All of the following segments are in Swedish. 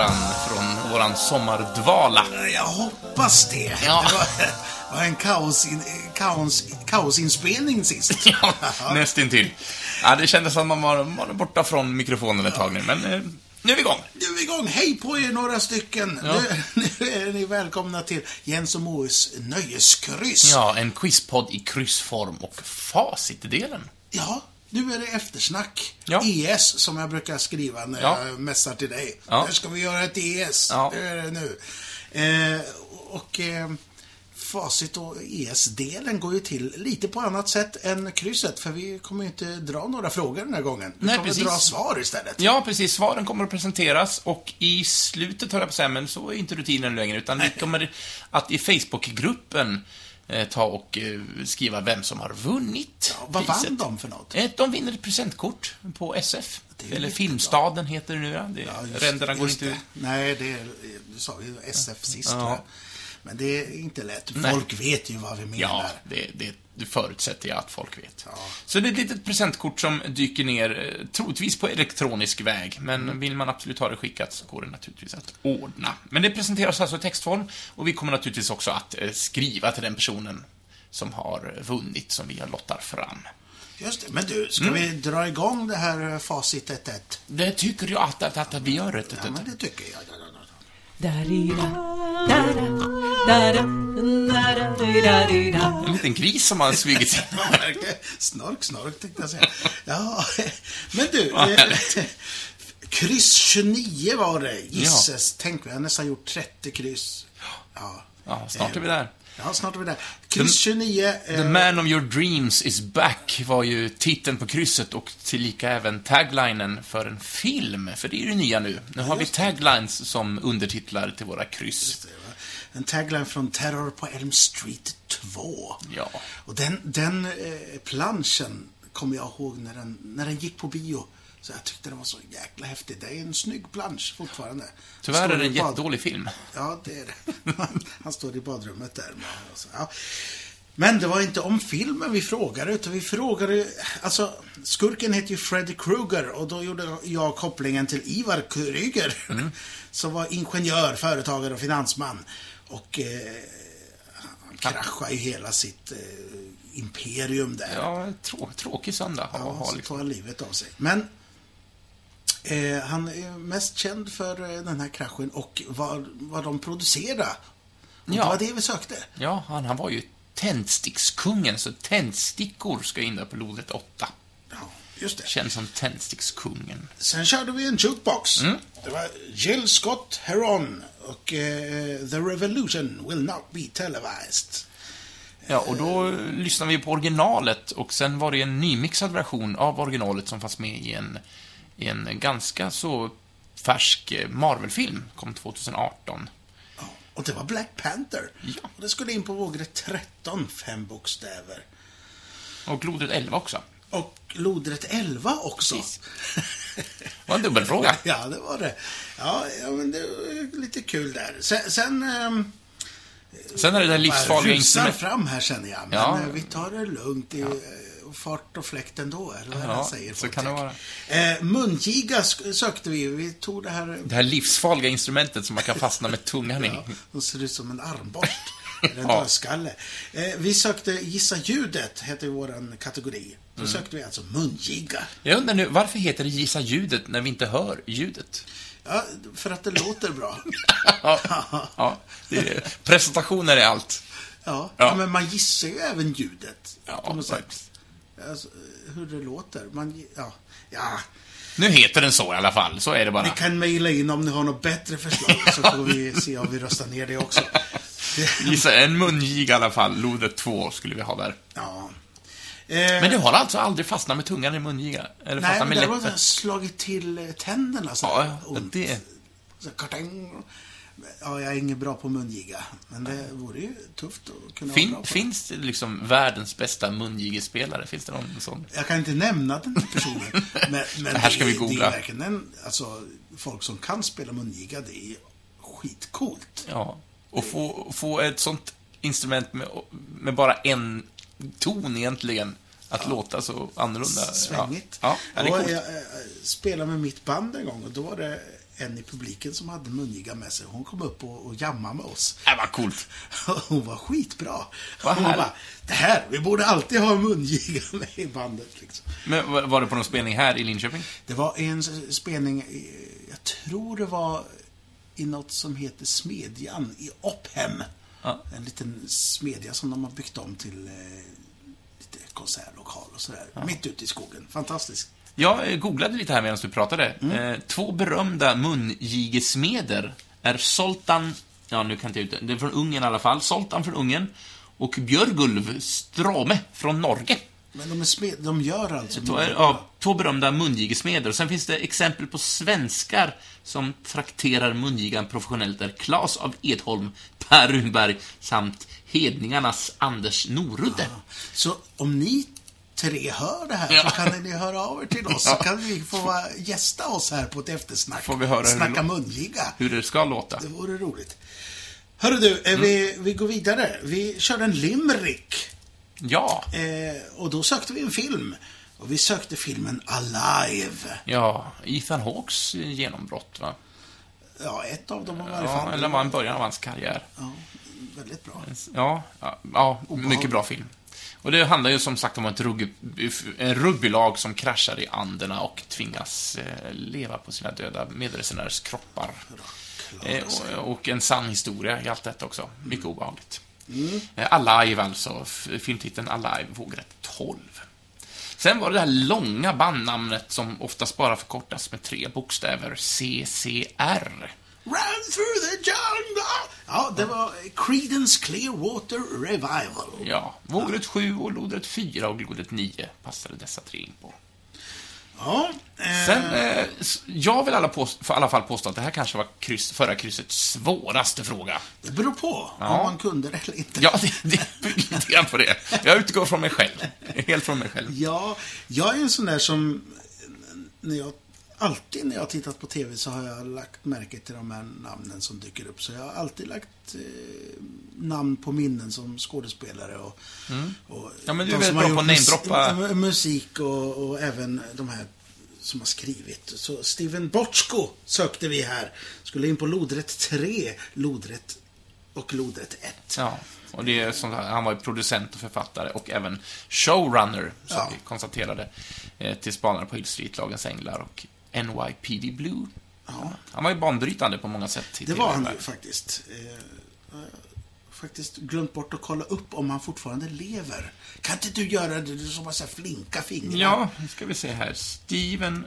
grann från våran sommardvala. Jag hoppas det. Ja. Det var, var en kaosin, kaos, kaosinspelning sist. Ja, nästintill. Ja, det kändes som man var, var borta från mikrofonen ett tag nu, men eh, nu är vi igång. Nu är vi igång. Hej på er några stycken. Ja. Nu, nu är ni välkomna till Jens och Moes nöjeskryss. Ja, en quizpodd i kryssform och facitdelen. Ja, nu är det eftersnack. Ja. ES, som jag brukar skriva när Ja. jag messar till dig. Ja. Där ska vi göra ett ES. Ja. Det är det nu. Eh, och eh, facit och ES-delen går ju till lite på annat sätt än krysset. För vi kommer ju inte dra några frågor den här gången. Vi Nej, kommer precis. dra svar istället. Ja, precis. Svaren kommer att presenteras och i slutet, höll jag på att säga, men så är inte rutinen längre, utan vi kommer att i Facebookgruppen ta och eh, skriva vem som har vunnit Ja, vad vann priset. de för något? Eh, De vinner ett presentkort på SF. Eller. Filmstaden heter det nu, ja. Det, Ja, ränderna går inte... Nej, det sa ju SF sist. Ja. Men det är inte lätt. Nej. Folk vet ju vad vi menar. Ja, det, det, det förutsätter jag att folk vet. Ja. Så det är ett litet presentkort som dyker ner, eh, troligtvis på elektronisk väg, men Mm. vill man absolut ha det skickat så går det naturligtvis att ordna. Men det presenteras alltså i textform, och vi kommer naturligtvis också att eh, skriva till den personen som har vunnit, som vi har lottar fram. Just det. Men du, ska Mm. vi dra igång det här eh, facit 1-1? Det tycker jag att, att, att vi gör. Rätt, Ja, men det tycker jag. En liten gris som har smugit sig. Ja. Snork, snork tänkte jag säga. Ja, men du. Eh, kryss 29 var det. Gisses. Tänk, vi har nästan gjort 30 kryss. Ja. Ja, snart är vi där. Ja, snart är vi där. Kryss 29. The Eh, man of your dreams is back var ju titeln på krysset och tillika även taglinen för en film, för det är ju det nya nu. Nu har vi taglines som undertitlar till våra kryss. en tagline från Terror på Elm Street 2. Ja. Och den, den eh, planschen kommer jag ihåg när den, när den gick på bio. Så jag tyckte den var så jäkla häftig. Det är en snygg plansch fortfarande. Tyvärr är det en jättedålig film. Ja, det är det. Han står i badrummet där. så, Ja. Men det var inte om filmen vi frågade, utan vi frågade... Alltså, skurken heter ju Freddy Krueger och då gjorde jag kopplingen till Ivar Kryger. Mm. Som var ingenjör, företagare och finansman. Och eh, han kraschade ju hela sitt eh, imperium där. Ja, trå tråkig söndag. Ja, Ja, ha, så liksom. tog han livet av sig. Men eh, han är mest känd för eh, den här kraschen och vad, vad de producerade. Och Ja. Det var det vi sökte. ja han, han var ju tändstickskungen, så tändstickor ska in där på lodet 8. Ja, just det. Känns som tändstickskungen. Sen körde vi en jukebox. Mm. Det var Jill Scott Heron och eh, The Revolution Will Not Be Televised. Ja, och då lyssnade vi på originalet och sen var det en nymixad version av originalet som fanns med i en, i en ganska så färsk eh, Marvel-film, kom 2018. Ja, och det var Black Panther. Ja. Och det skulle in på vågrätt 13, fem bokstäver. Och Lodet 11 också. Och lodrätt 11 också. Precis. Det var en dubbelfråga. Ja, det var det. Ja, ja men det var lite kul där. Sen... sen ehm, Sen är det där livsfarliga instrumentet. fram här känner jag. Men Ja. eh, vi tar det lugnt. I, eh, fart och fläkt ändå, eller vad Ja, han säger. så kan det tänker. Eh, mungiga sökte vi. Vi tog det här... Det här livsfarliga instrumentet som man kan fastna med tungan i. Ja, som ser ut som en armborst. Eller en Ja. dödskalle. Eh, vi sökte Gissa ljudet, heter vår kategori. Då Mm. sökte vi alltså mungiga. Jag undrar nu, varför heter det Gissa ljudet när vi inte hör ljudet? Ja, för att det låter bra. Ja, ja är, presentationer är allt. Ja, Ja. men man gissar ju även ljudet. Ja, på något faktiskt. sätt. Alltså, hur det låter. Man, ja, ja. Nu heter den så i alla fall, så är det bara. Ni kan mejla in om ni har något bättre förslag så får vi se om vi röstar ner det också. Gissa, en mungiga i alla fall. Lodet 2 skulle vi ha där. ja. Men du har alltså aldrig fastnat med tungan i mungiga? Eller Nej, men med där har jag slagit till eh, tänderna så Ja, här ja, ont. det- Så kartang. Ja, jag är ingen bra på mungiga. Men det vore ju tufft att kunna vara Fin, bra på finns det liksom världens bästa mungigespelare? Finns det någon sån? Jag kan inte nämna den personen. Men, men Det här ska det, vi Det googla. är verkligen en, alltså, folk som kan spela mungiga, det är skitcoolt. Ja. Och få, få ett sånt instrument med, med bara en ton egentligen att låta så annorlunda. Svängigt. Ja, ja det är coolt. jag eh, spelade med mitt band en gång och då var det en i publiken som hade mungiga med sig. Hon kom upp och, och jammade med oss. Äh, vad coolt. Hon var skitbra. Vad Hon bara, det här, vi borde alltid ha mungiga med i bandet. Liksom. Men var- var det på någon spelning här i Linköping? Det var en spelning, i- jag tror det var i något som heter Smedjan i Opphem. Ja. En liten smedja som de har byggt om till eh, lite konsertlokal och sådär. Mitt ute i skogen. Fantastiskt. Jag googlade lite här medan du pratade. Mm. Eh, två berömda mungigesmeder är Soltan, ja nu kan jag inte ut det, är från Ungern i alla fall, Soltan från Ungern och Björgulv Strame från Norge. Men de, är smed, de gör alltså... Två, ja, två berömda mungigesmeder. Sen finns det exempel på svenskar som trakterar mungigan professionellt är Claes av Edholm, Per Runberg samt hedningarnas Anders Norudde. Så om ni tre hör det här Ja. så kan ni höra av er till oss. Ja. Så kan vi få gästa oss här på ett eftersnack. Får vi höra hur Snacka låter. mungiga. Hur det ska låta. Det vore roligt. Hörru du, eh, vi, Mm. vi går vidare. Vi körde en limerick. Ja, Eh, och då sökte vi en film. Och vi sökte filmen Alive. ja, Ethan Hawks eh, genombrott, va? Ja, ett av dem var i varje Ja, fall. eller var en början av hans karriär. Ja, väldigt bra. Ja, ja, ja mycket bra film. Och det handlar ju som sagt om ett rugby, en rugbylag som kraschar i Anderna och tvingas eh, leva på sina döda medresenärers kroppar. Eh, och, en sann historia i allt detta också. Mycket obehagligt. Eh, Alive alltså, filmtiteln Alive, vågrätt 12. Sen var det det här långa bandnamnet som oftast bara förkortas med tre bokstäver, CCR. Run through the jungle! Ja, det var Creedence Clearwater Revival. Ja, vågrätt 7 och lodrätt 4 och lodrätt 9 passade dessa tre in på. Ja, eh, Sen, eh, jag vill alla, för alla fall påstå att det här kanske var kryss, förra kryssets svåraste fråga. det beror på Ja. om man kunde det eller inte. Ja, det, det lite grann på det. Jag utgår från mig själv. Helt från mig själv. Ja, jag är en sån där som... När jag, alltid när jag har tittat på TV så har jag lagt märke till de här namnen som dyker upp. Så jag har alltid lagt eh, namn på minnen som skådespelare och... och Mm. Ja, men du är som bra på namedroppa. mus- musik och, och även de här som har skrivit. Så Steven Bochco sökte vi här. Skulle in på lodrätt 3, lodrätt och lodrätt 1. Ja, och det är som, han var ju producent och författare och även showrunner, som Ja. vi konstaterade, eh, till Spanarna på Hill Street, Lagens Änglar och NYPD Blue. Ja. Han var ju banbrytande på många sätt. Det var han ju faktiskt. Eh, har faktiskt glömt bort att kolla upp om han fortfarande lever. Kan inte du göra det? Du som har så här flinka fingrar. Ja, nu ska vi se här. Steven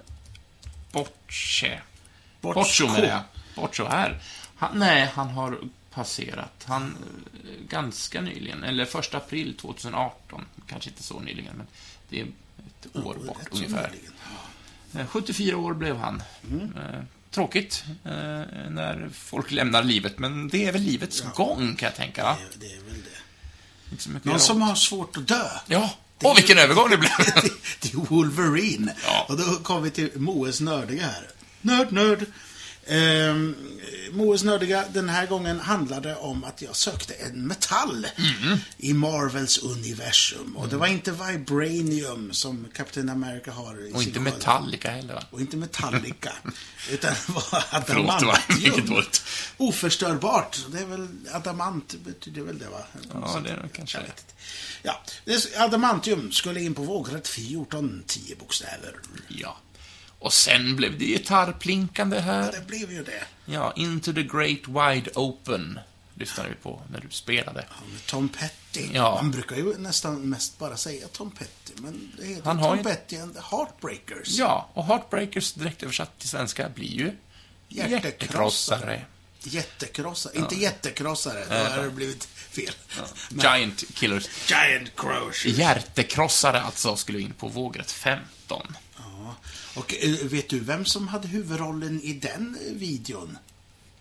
Bocce. Boccio menar jag. Boccio här. Han, nej, han har passerat. Han, eh, ganska nyligen, eller första april 2018. Kanske inte så nyligen, men det är ett år bort ungefär. nyligen. Ja. Eh, 74 år blev han. Mm. Eh, Tråkigt eh, när folk lämnar livet, men det är väl livets gång, kan jag tänka. va? Det, det är väl det. Någon som har svårt att dö. Ja, åh vilken övergång det blev! det, är Wolverine. Ja. Och då kom vi till Moes nördiga här. Nörd, nörd. Ehm, Moes nördiga, den här gången handlade om att jag sökte en metall Mm. i Marvels universum. Och det var inte Vibranium som Captain America har i Och sin inte sköld. Metallica heller, va? Och inte Metallica. utan det var Förlåt, adamantium. Oförstörbart. Det är väl adamant betyder väl det va? Ja, det är kanske det. inte. Ja, adamantium skulle in på vågrätt 14, 10 bokstäver. Ja. Och sen blev det gitarrplinkande Ja, här. det blev ju det. Ja, Into the Great Wide Open lyssnade vi på när du spelade. Ja, Tom Petty. Ja. Man brukar ju nästan mest bara säga Tom Petty, men det heter Han har Tom ju- Petty and the Heartbreakers. Ja, och Heartbreakers direkt översatt till svenska blir ju Hjärtekrossare. hjärtekrossare. Jättekrossare. Inte jättekrossare, då hade det blivit fel. Men Giant Killers. Giant Crusher. Hjärtekrossare alltså skulle in på vågrätt 15. Och eh, vet du vem som hade huvudrollen i den videon?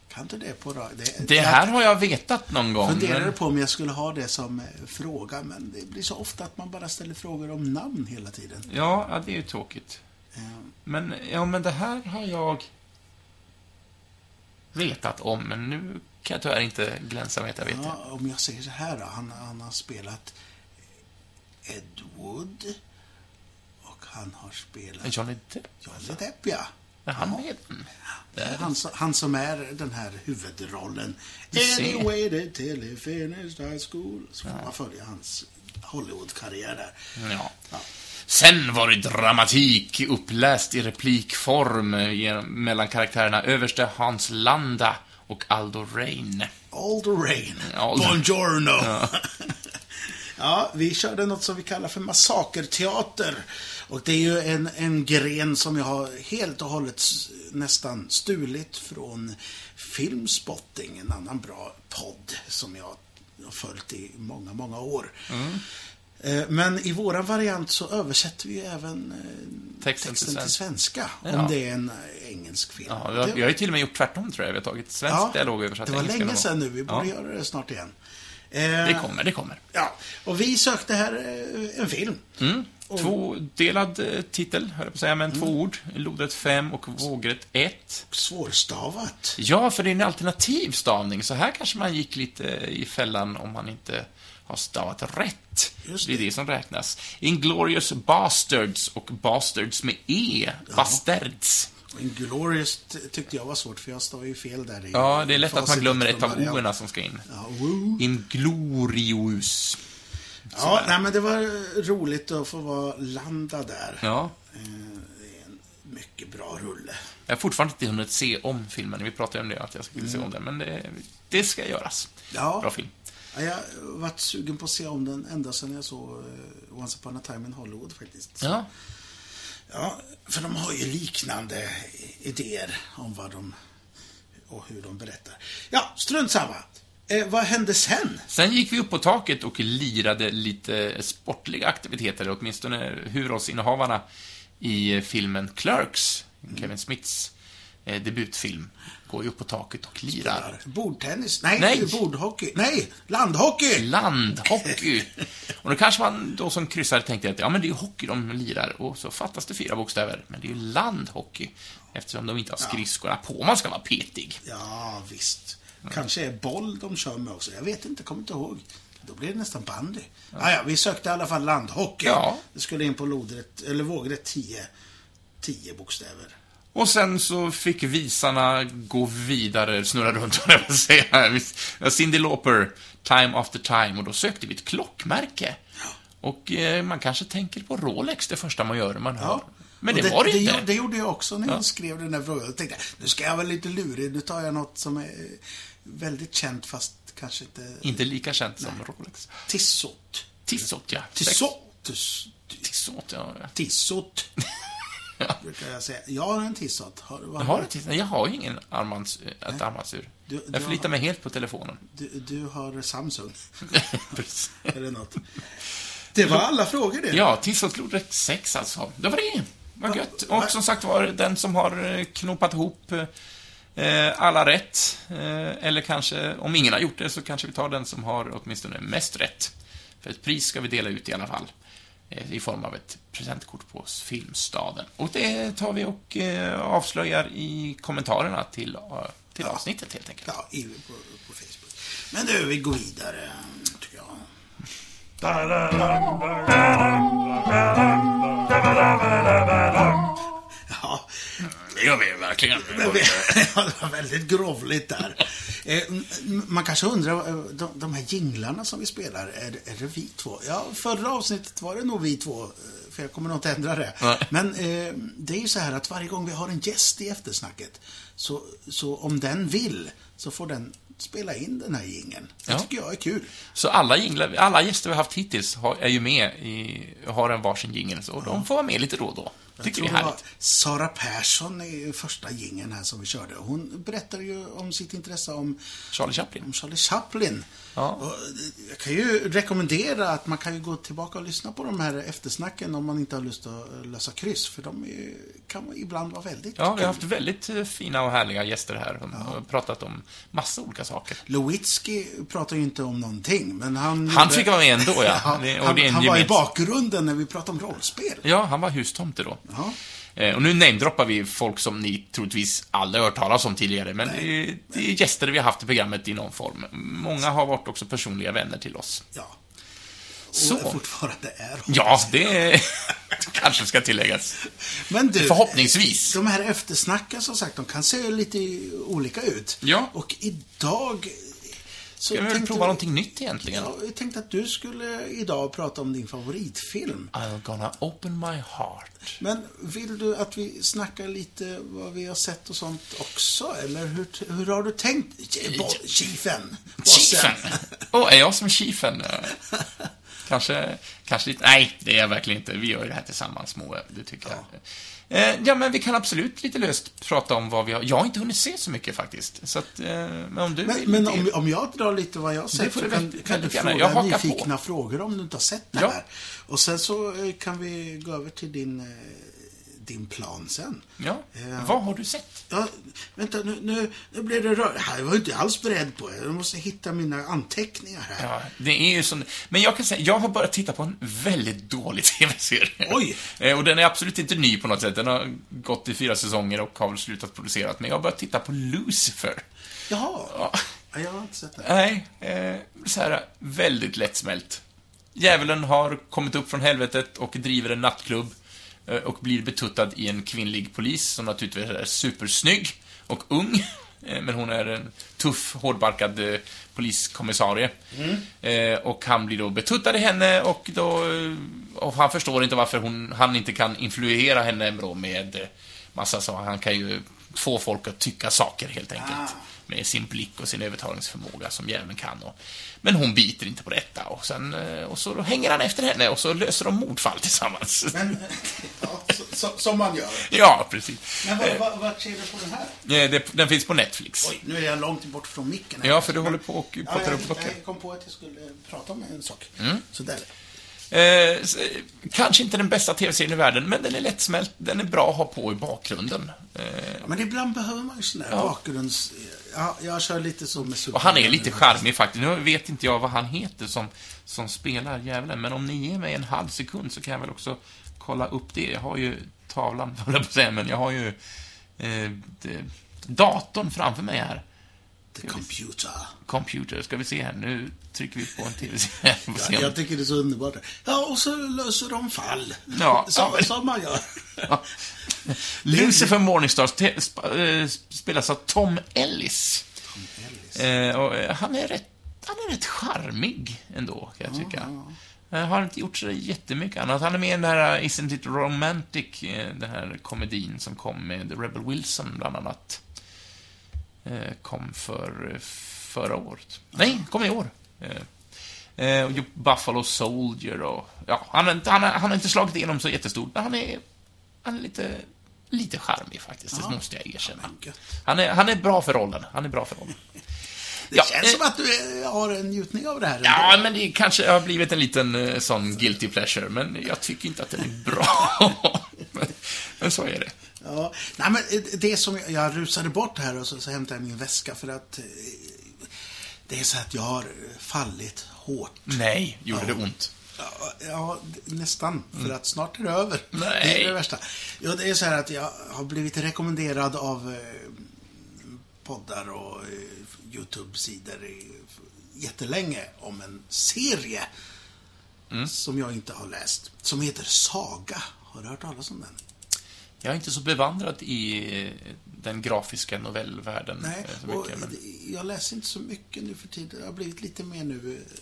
Kan du det på det? Det här har jag vetat någon gång. Funderade men- på om jag skulle ha det som eh, fråga, men det blir så ofta att man bara ställer frågor om namn hela tiden. Ja, ja, det är ju tråkigt. Eh, Men, ja, men det här har jag vetat om, men nu kan jag tyvärr inte glänsa med att jag vet det. Ja, om jag säger så här då. Han, han har spelat Ed Wood. Han har spelat? Johnny Depp? Johnny Depp, ja. Är han med den? Det är han, som- han som är den här huvudrollen. Anyway, till he finished high school. Så får man följa hans Hollywood-karriär där. Ja. Ja. Sen var det dramatik uppläst i replikform mellan karaktärerna överste Hans Landa och Aldo Rain. The rain. The- Buongiorno. Ja. vi körde något som vi kallar för massakerteater. Och det är ju en, en gren som jag har helt och hållet nästan stulit från Filmspotting, en annan bra podd som jag har följt i många, många år. Eh, Men i våran variant så översätter vi ju även eh, Texten till till svenska. Ja. Om det är en eh, engelsk film. Ja, Det- vi har ju till och med gjort tvärtom, tror jag. Vi har tagit svensk dialog och översatt det var länge sedan nu. Vi borde ja, göra det snart igen. Det kommer, det kommer. Ja, och vi sökte här en film. Mm. Tvådelad eh, titel, höll jag på att säga, men Mm. två ord. Lodrätt 5 och vågrätt 1. Svårstavat. Ja, för det är en alternativ stavning, så här kanske man gick lite i fällan om man inte har stavat rätt. Just det är det. som räknas. Inglorious Bastards och Bastards med E. Bastards. Inglorious ty- tyckte jag var svårt för jag stavar ju fel där i Ja, det är lätt att man glömmer ett av orden som ska in. Ja. Inglorious. Ja nej, men det var roligt att få vara landa där. Ja. Eh, Det är en mycket bra rulle. Jag har fortfarande inte hunnit se om filmen. Vi pratade om det, att jag skulle se om den, men det, det ska göras. Mm. Ja. Bra film. Ja, jag har varit sugen på att se om den ända sedan jag såg eh, Once upon a time in Hollywood faktiskt. Ja. Ja, för de har ju liknande idéer om vad de och hur de berättar. Ja, strunt samma. Eh, vad hände sen? Sen gick vi upp på taket och lirade lite sportliga aktiviteter, åtminstone huvudrollsinnehavarna i filmen Clerks, Kevin Smiths eh, debutfilm, går ju upp på taket och lirar. Bordtennis? Nej, Nej. bordhockey. Nej, landhockey! Landhockey! Och då kanske man då som kryssare tänkte att ja, men det är ju hockey de lirar, och så fattas det fyra bokstäver. Men det är ju landhockey, eftersom de inte har skridskorna på om man ska vara petig. Ja, visst. Kanske är boll de kör med också. Jag vet inte, kommer inte ihåg. Då blir det nästan bandy. Ja. ja, vi sökte i alla fall landhockey. Ja. Det skulle in på lodrätt, eller vågrätt 10, 10 bokstäver. Och sen så fick visarna gå vidare, snurra runt, vad jag vill säga. Ja, Cyndi Lauper, Time After Time, och då sökte vi ett klockmärke. Och eh, man kanske tänker på Rolex det första man gör när man hör. Ja. Men Och det, var det det, inte. gjorde- det gjorde jag också när Ja. jag skrev den här frågan. Jag tänkte, nu ska jag vara lite lurig. Nu tar jag något som är väldigt känt fast kanske inte... Inte lika känt som Rolex. Tissot. Tissot, ja. Tissot. Tiss- Tissot, ja. Tissot. Ja. Brukar jag säga. Jag har en tissot. Har, Jag har, ett, tiss- jag har ju ingen armbands, ett armbandsur. Du- du Jag förlitar har- mig helt på telefonen. Du, du har Samsung. Eller något. Det var alla frågor det. Ja, Tissot lodrätt 6 alltså. Det var det. Vad gött. Och som sagt var, den som har eh, knopat ihop eh, alla rätt, eh, eller kanske, om ingen har gjort det, så kanske vi tar den som har åtminstone mest rätt. För ett pris ska vi dela ut i alla fall. eh, I form av ett presentkort på Filmstaden. Och det tar vi och eh, avslöjar i kommentarerna till, eh, till avsnittet helt enkelt. Ja, på, på Facebook. Men du, vi går vidare, tycker jag. Gör vi verkligen. ja, det var väldigt grovligt där. Eh, man kanske undrar, eh, de, de här jinglarna som vi spelar, är, är det vi två? Ja, förra avsnittet var det nog vi två, eh, för jag kommer nog inte ändra det. Nej. Men eh, det är ju så här att varje gång vi har en gäst i eftersnacket, så, så om den vill, så får den spela in den här jingeln. Det Ja. tycker jag är kul. Så alla, jinglar, alla gäster vi har haft hittills har, är ju med i, har en varsin jingel, så de får vara med lite då och då. Jag Tycker är det var härligt. Sara Persson i första gingen här som vi körde. Hon berättade ju om sitt intresse om Charlie Chaplin. om Charlie Chaplin. Ja. Och jag kan ju rekommendera att man kan ju gå tillbaka och lyssna på de här eftersnacken om man inte har lust att lösa kryss. För de är, kan ibland vara väldigt Ja, vi har haft väldigt eh, fina och härliga gäster här. De har pratat om massa olika saker. Lewitsky pratar ju inte om någonting, men han... Han fick vara med ändå, ja. Och han är en han var i bakgrunden när vi pratade om rollspel. Ja, han var hustomte då. Ja. Eh, Och nu namedroppar vi folk som ni troligtvis aldrig hört talas om tidigare, men det är, det är gäster vi har haft i programmet i någon form. Många har varit också personliga vänner till oss. ja. Och Så. fortfarande är hon. Ja, det är, kanske ska tilläggas. Men du, Förhoppningsvis. De här eftersnacken som sagt, de kan se lite olika ut. Ja. Och idag... Så Ska vi tänkte- prova någonting nytt egentligen? Ja, jag tänkte att du skulle idag prata om din favoritfilm. I'm gonna open my heart. Men vill du att vi snackar lite vad vi har sett och sånt också? Eller hur, hur har du tänkt? Chiefen? Chiefen! Åh, är jag som chiefen? Kanske, kanske lite... Nej, det är jag verkligen inte. Vi gör det här tillsammans, Moe. Det tycker jag. Eh, Ja, men vi kan absolut lite löst prata om vad vi har... Jag har inte hunnit se så mycket faktiskt. Så att, eh, men om du Men, vill men om, om jag drar lite vad jag har sett så kan, väldigt- kan du fråga Jag hakar på. nyfikna frågor om du inte har sett det Ja. här. Och sen så eh, kan vi gå över till din, din plan sen. Ja, Eh, vad har du sett? Ja, vänta, nu, nu, nu blir det rör. Här var jag inte alls beredd på. Jag måste hitta mina anteckningar här. Ja, det är ju sån... Men jag kan säga, jag har börjat titta på en väldigt dålig TV-serie. Oj. Eh, Och den är absolut inte ny på något sätt. Den har gått i fyra säsonger och har väl slutat producerat. Men jag har börjat titta på Lucifer. Jaha. Ja. Ja, jag har inte sett det. Nej, eh, så här väldigt lättsmält. Djävulen har kommit upp från helvetet och driver en nattklubb och blir betuttad i en kvinnlig polis som naturligtvis är supersnygg och ung. Eh, Men hon är en tuff, hårdbarkad eh, poliskommissarie. Eh, och han blir då betuttad i henne och då... eh, Och han förstår inte varför hon, han inte kan influera henne med eh, massa så. Han kan ju få folk att tycka saker helt enkelt. Med sin blick och sin övertalningsförmåga som djävulen kan. Och, men hon biter inte på detta och sen... eh, Och så hänger han efter henne och så löser de mordfall tillsammans. Men, ja, så, så, som man gör. Ja, precis. Men vad, vad, vad ser du på den här? Eh, det, den finns på Netflix. Oj, nu är jag långt bort från micken. här. Ja, för du håller på och Ja, plockar jag, upp klockor. jag kom på att jag skulle prata om en sak. Sådär. Eh, s- eh, kanske inte den bästa tv-serien i världen, men den är lättsmält, den är bra att ha på i bakgrunden. Eh, Men ibland behöver man ju sån där Ja. bakgrunds... Ja, jag kör lite så med och han är lite charmig faktiskt. Nu vet inte jag vad han heter som, som spelar djävulen, men om ni ger mig en halv sekund så kan jag väl också kolla upp det. Jag har ju tavlan, höll jag på att säga, men jag har ju eh, datorn framför mig här. The computer. Computer, ska vi se här. Nu trycker vi på en tv-serie. Se Ja, jag tycker det är så underbart. Ja, och så löser de fall. Ja, som, ja, men- som man gör. Ja. Lucifer sp- eh, spelas av Tom Ellis. Eh, och eh, han är rätt, han är rätt charmig ändå, kan jag tycka. Eh, har inte gjort så jättemycket annat. Han är med i den här Isn't It Romantic, den här komedin som kom med Rebel Wilson, bland annat. Eh, kom för eh, förra året. Nej, kom i år. Eh, eh, Buffalo Soldier och... Ja, han, han, han har inte slagit igenom så jättestort, men han är, han är lite, lite charmig faktiskt, det måste jag erkänna. Han är, han är bra för rollen. Han är bra för rollen. Det Ja, känns eh, som att du har en njutning av det här. Ja, men det kanske har blivit en liten sån guilty pleasure, men jag tycker inte att den är bra. men, men så är det. Ja, nej men det som jag, jag rusade bort här och så, så hämtade jag min väska för att eh, det är så att jag har fallit hårt. Nej, gjorde det ont? Ja, ja, nästan. För att snart är det över. Mm. Nej. Det är det värsta. Ja, det är så här att jag har blivit rekommenderad av eh, poddar och eh, YouTube-sidor jättelänge om en serie Mm. som jag inte har läst. Som heter Saga. Har du hört talas om den? Jag är inte så bevandrad i eh, den grafiska novellvärlden Nej, eh, så mycket, men... jag läser inte så mycket nu för tiden. Jag har blivit lite mer nu. eh,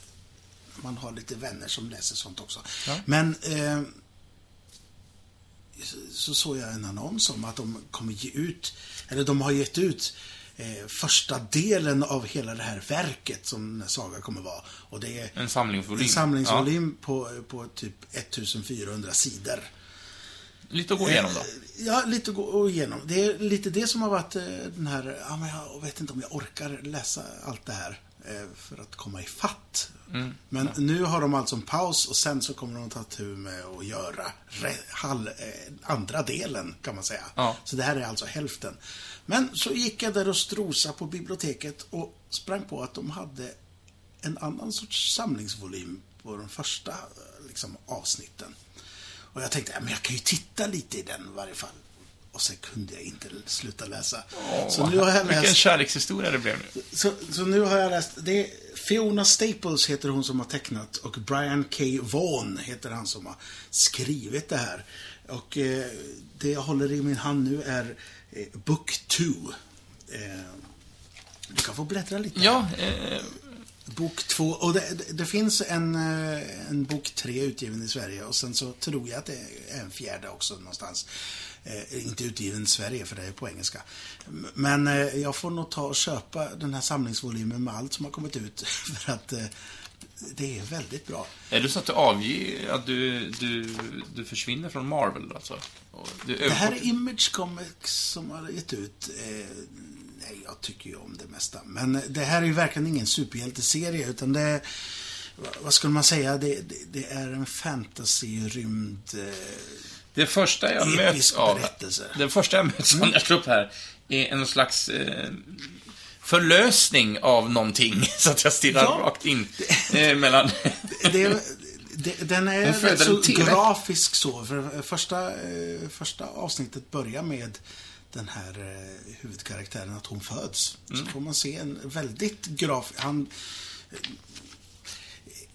Man har lite vänner som läser sånt också. Ja. Men eh, så- så såg jag en annons om att de kommer ge ut, eller de har gett ut eh, första delen av hela det här verket som den här Saga kommer vara. Och det är En samlingsvolym. en samlingsvolym på, på typ 1400 sidor. Ja, lite att gå igenom då. Eh, Ja, lite att gå igenom. Det är lite det som har varit eh, den här, ja men jag vet inte om jag orkar läsa allt det här eh, för att komma i fatt. Mm. Men nu har de alltså en paus och sen så kommer de ta tur med att göra re, hall, eh, andra delen kan man säga. Ja. Så det här är alltså hälften. Men så gick jag där och strosa på biblioteket och sprang på att de hade en annan sorts samlingsvolym på de första liksom, avsnitten. Och jag tänkte, ja, men jag kan ju titta lite i den i varje fall. Och sen kunde jag inte sluta läsa. Åh, så nu har jag Vilken läst... kärlekshistoria det blev nu. Så, så nu har jag läst... Det är Fiona Staples heter hon som har tecknat och Brian K. Vaughan heter han som har skrivit det här. Och eh, det jag håller i min hand nu är eh, Book 2. Eh, du kan få bläddra lite. Ja, eh, Bok 2. Och det, det, finns en, eh, en bok 3 utgiven i Sverige och sen så tror jag att det är en fjärde också någonstans. Eh, inte utgiven i Sverige för det är på engelska. Men eh, jag får nog ta och köpa den här samlingsvolymen med allt som har kommit ut för att eh, det är väldigt bra. är det så att du avger, att du, du, du försvinner från Marvel alltså? Det här är Image Comics som har gett ut. Eh, nej, jag tycker ju om det mesta. Men det här är ju verkligen ingen superhjälteserie utan det är, vad- skulle man säga, det, det, det är en fantasy-rymd... Eh, Det första jag möts av, berättelse. det första jag möts av när jag slår upp här, är en slags eh, förlösning av någonting, så att jag stirrar Ja. rakt in eh, mellan... det, det, den är Den rätt så grafisk så. För första, eh, första avsnittet börjar med den här eh, huvudkaraktären, att hon föds. Mm. Så får man se en väldigt graf... Han,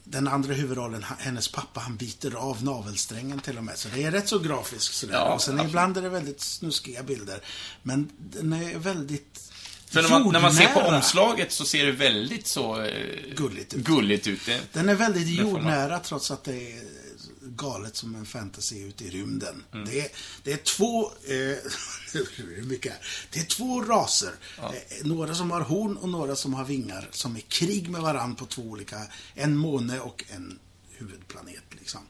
den andra huvudrollen, hennes pappa, han biter av navelsträngen till och med. Så det är rätt så grafiskt sådär. Ja, och sen absolut. ibland är det väldigt snuskiga bilder. Men den är väldigt För när man, när man ser på omslaget så ser det väldigt så... Eh, Gulligt ut. Gulligt ut. Det, Den är väldigt jordnära trots att det är galet som en fantasy ute i rymden. Mm. Det, är, det är två... Eh, mycket är det? är två raser. Eh, några som har horn och några som har vingar. Som är krig med varann på två olika... En måne och en huvudplanet. Liksom.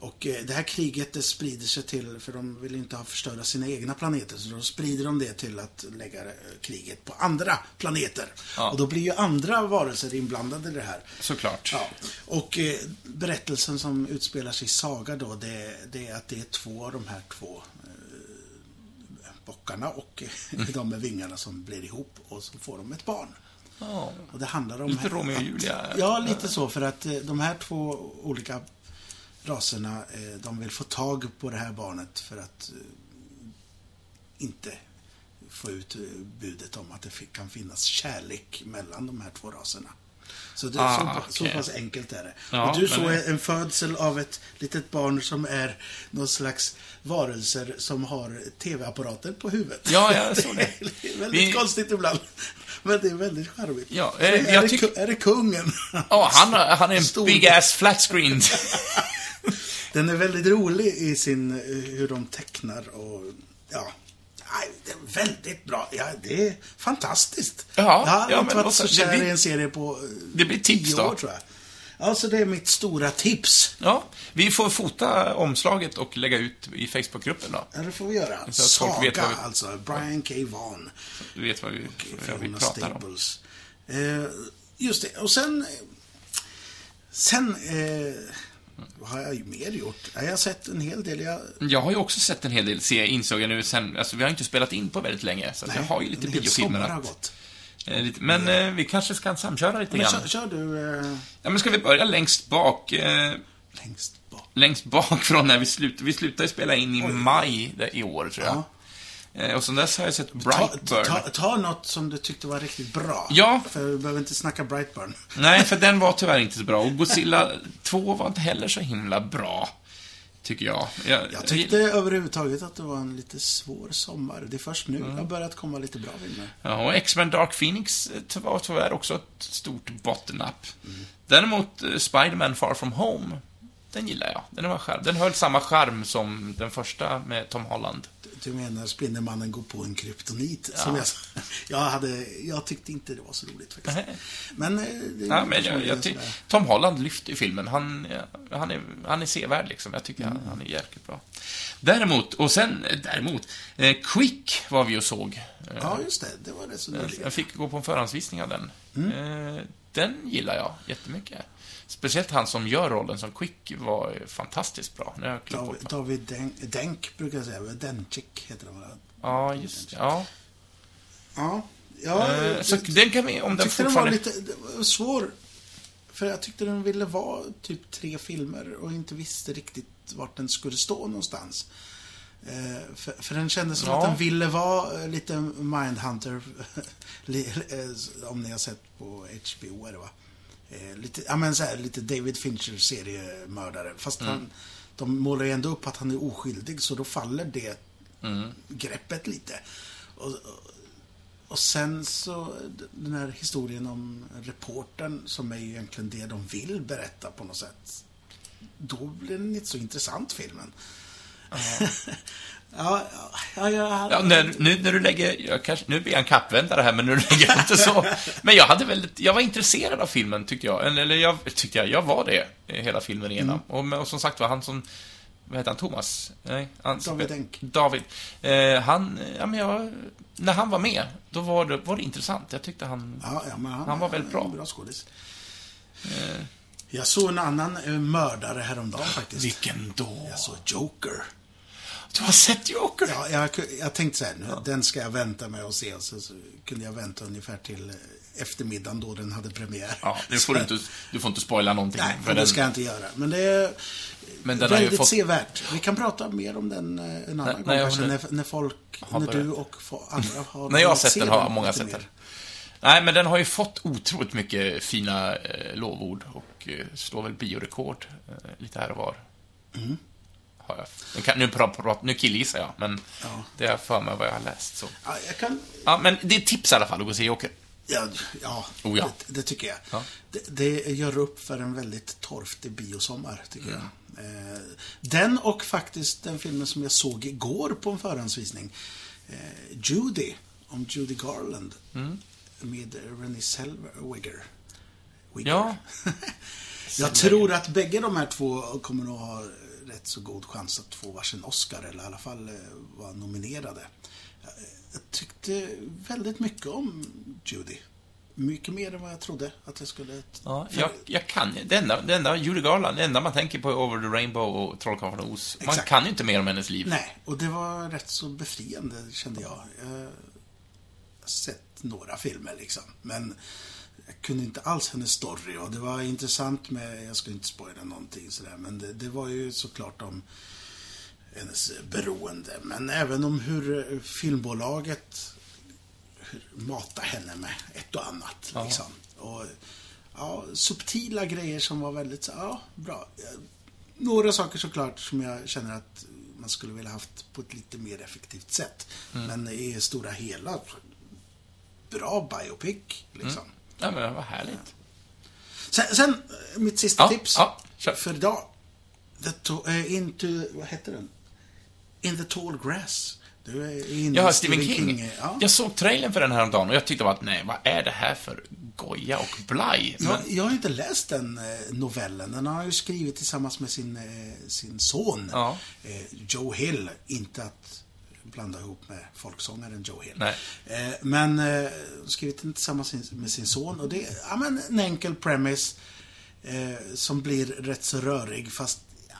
Och eh, det här kriget det sprider sig till, för de vill inte ha förstöra sina egna planeter, så då sprider de det till att lägga eh, kriget på andra planeter. Ja. Och då blir ju andra varelser inblandade i det här. såklart. Ja, och eh, berättelsen som utspelar sig i Saga då, det, det är att det är två av de här två eh, bockarna och eh, de med vingarna som blir ihop och så får de ett barn. Ja. Och det handlar om... Lite Romeo och Julia. Ja, lite så. För att eh, de här två olika raserna, eh, de vill få tag på det här barnet för att eh, inte få ut eh, budet om att det kan finnas kärlek mellan de här två raserna. Så, det, Ah, så, så okej. pass enkelt är det. Ja, och du såg en födsel av ett litet barn som är någon slags varelser som har tv-apparater på huvudet. Ja, jag såg det. det är väldigt Vi- konstigt ibland. Men det är väldigt charmigt. Ja, eh, är, det, tyck- är det kungen? Ja, han, har- han är en Stor. big ass flat screen. Den är väldigt rolig i sin, eh, hur de tecknar och, ja. Det är väldigt bra. Ja, det är fantastiskt. Ja, jag har ja, inte varit så- kär blir- i en serie på eh, Det blir tips tio då. år, tror jag. Ja, så det är mitt stora tips. Ja, vi får fota omslaget och lägga ut i Facebookgruppen då. Ja, det får vi göra. Så Saga, vet vi- alltså. Brian K. Vaughan. Du vet vad vi, vad vi pratar om. Staples. Eh, just det. Och sen... Sen... Eh, vad har jag ju mer gjort? Ja, Jag har sett en hel del. Jag, Jag har ju också sett en hel del, se, insåg jag nu sen. Alltså, vi har inte spelat in på väldigt länge, så att jag har ju lite biofilmer har gått. Eh, lite, men eh, vi kanske ska samköra lite Men grann. kör, kör du eh, Ja, men ska vi börja längst bak? Eh, längst bak? längst bak från när vi slutade. Vi slutade spela in i Oj. maj i år, tror jag. Ja. Eh, och sen dess har jag sett Ta, Brightburn. ta, ta något som du tyckte var riktigt bra. Ja. För vi behöver inte snacka Brightburn. Nej, för den var tyvärr inte så bra. Och Godzilla 2 var inte heller så himla bra, tycker jag. Jag, Jag tyckte överhuvudtaget att det var en lite svår sommar. Det är först nu det Mm. har börjat komma lite bra filmer. Ja, och X-Men Dark Phoenix eh, var tyvärr också ett stort bottom-up. Däremot eh, Spider-Man Far From Home, den gillar jag. Den, var charm. den höll samma charm som den första med Tom Holland. Du menar Spindelmannen går på en kryptonit? Som jag, jag, hade, jag tyckte inte det var så roligt faktiskt. Nej. Men, eh, det Ja, men jag, jag ty-. Tom Holland lyfter filmen. Han, ja, han, är, han är sevärd, liksom. Jag tycker han, han är jäkligt bra. Däremot, och sen, eh, däremot, eh, Quick var vi och såg. Eh, Ja, just det. Det var det så nyligen. jag fick gå på en förhandsvisning av den. Mm. Eh, den gillar jag jättemycket. Speciellt han som gör rollen som Quick var fantastiskt bra. Nu har jag David. David Denk, Denk brukar jag säga. Dencik heter han va? Ja, just ja. Ja. ja Eh, så den kan vi, om den tyckte den var fortfarande... lite det var svår. För jag tyckte den ville vara typ tre filmer och inte visste riktigt vart den skulle stå någonstans. Eh, för, för den kändes som Ja. att den ville vara lite Mindhunter. Eh, om ni har sett på HBO är det va? Eh, lite, ja men så här, lite David Fincher seriemördare. Fast han, de målar ju ändå upp att han är oskyldig så då faller det greppet lite. Och, och, sen så den här historien om reportern som är ju egentligen det de vill berätta på något sätt. Då blir den inte så intressant filmen. ja, ja, ja, Ja, när, nu när du lägger, kanske, nu blir jag en kappvändare här, men nu lägger jag inte så. Men jag hade väldigt, jag var intresserad av filmen, tyckte jag. Eller, jag tyckte jag, jag var det, eh, hela filmen igenom. Och, men- och som sagt var, han som, vad heter han, Thomas? Nej, han, David Enk. David. Eh, han, ja men jag, när han var med, då var det, var det intressant. Jag tyckte han, Ja, ja, han, Han var väldigt bra. Bra skådis. Jag såg en annan eh, mördare häromdagen faktiskt. vilken då? Jag såg Joker. Du har sett Joker? Ja, jag, jag tänkte så här, nu, den ska jag vänta med att se. Så, så kunde jag vänta ungefär till eh, eftermiddagen då den hade premiär. Ja, nu får du inte, du får inte spoila någonting. Nej, för det den- ska jag inte göra. Men det är Men den väldigt fått- sevärt. Vi kan prata mer om den eh, en annan gång kanske, när, när folk, när du och andra har När jag har sett se den har många sett den. Nej, men den har ju fått otroligt mycket fina eh, lovord och eh, slår väl biorekord eh, lite här och var. Mm. Har jag. Nu, kan, nu, pra, pra, nu killgissar jag, men Ja. det har jag för mig vad jag har läst. Så. Ja, jag kan... Ja, men det är tips i alla fall att gå och se Joker. Ja, ja, Oh, ja. Det, det tycker jag. Ja. Det, det gör upp för en väldigt torftig biosommar, tycker Mm. jag. Eh, den och faktiskt den filmen som jag såg igår på en förhandsvisning. Eh, Judy, om Judy Garland. Mm. Med Renée Zellweger. Ja. jag tror att bägge de här två kommer nog ha rätt så god chans att få varsin Oscar, eller i alla fall eh, vara nominerade. Jag, tyckte väldigt mycket om Judy. Mycket mer än vad jag trodde att jag skulle... Ja, jag, jag kan det enda, det enda, Judy Garland, det enda man tänker på är Over the Rainbow och Trollkarlen från Oz. Man kan ju inte mer om hennes liv. Nej, och det var rätt så befriande, kände jag. Jag har sett några filmer, liksom. Men jag kunde inte alls hennes story och det var intressant med, jag ska inte spoila någonting sådär, men det, det var ju såklart om hennes beroende. Men även om hur filmbolaget matar henne med ett och annat. Ja. Liksom. Och, ja, subtila grejer som var väldigt så, ja, bra. Några saker såklart som jag känner att man skulle vilja haft på ett lite mer effektivt sätt. Men i stora hela, bra biopic. Liksom. Ja, men vad härligt. Sen, sen, eh, mitt sista Ja, tips ja, kör. för idag. The eh, into, vad heter den? In the tall grass. Du är inne Jag har i Stephen King. eh, Ja. Jag såg trailern för den här om dagen och jag tyckte bara att nej, vad är det här för goja och blaj? Men, Jag, jag har inte läst den eh, novellen. Den har han ju skrivit tillsammans med sin, sin son. Ja. Joe Hill. Inte att blanda ihop med folksångaren Joe Hill. Eh, men eh, skrivit den tillsammans med sin son. Och det är ja, men en enkel premise. Eh, som blir rätt så rörig fast ja,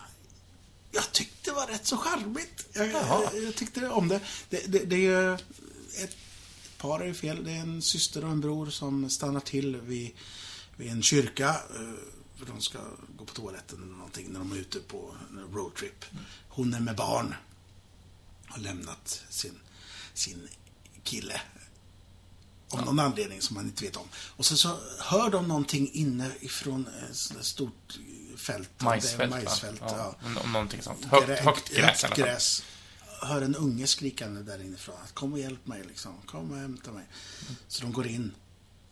jag tyckte det var rätt så charmigt. Jag, jag, jag tyckte om det. Det, det, det är ju ett, par är ju fel. Det är en syster och en bror som stannar till vid, vid en kyrka. eh, För de ska gå på toaletten eller någonting när de är ute på roadtrip. Hon är med barn. Har lämnat sin, sin kille. Av någon anledning som man inte vet om. Och sen så hör de någonting inne ifrån ett sånt där stort fält. majsfält, majsfält ja. ja. Nå- Någonting sånt. Högt, Grä- högt gräs fall. gräs. Hör en unge skrikande där inifrån. Att kom och hjälp mig liksom. Kom och hämta mig. Så de går in.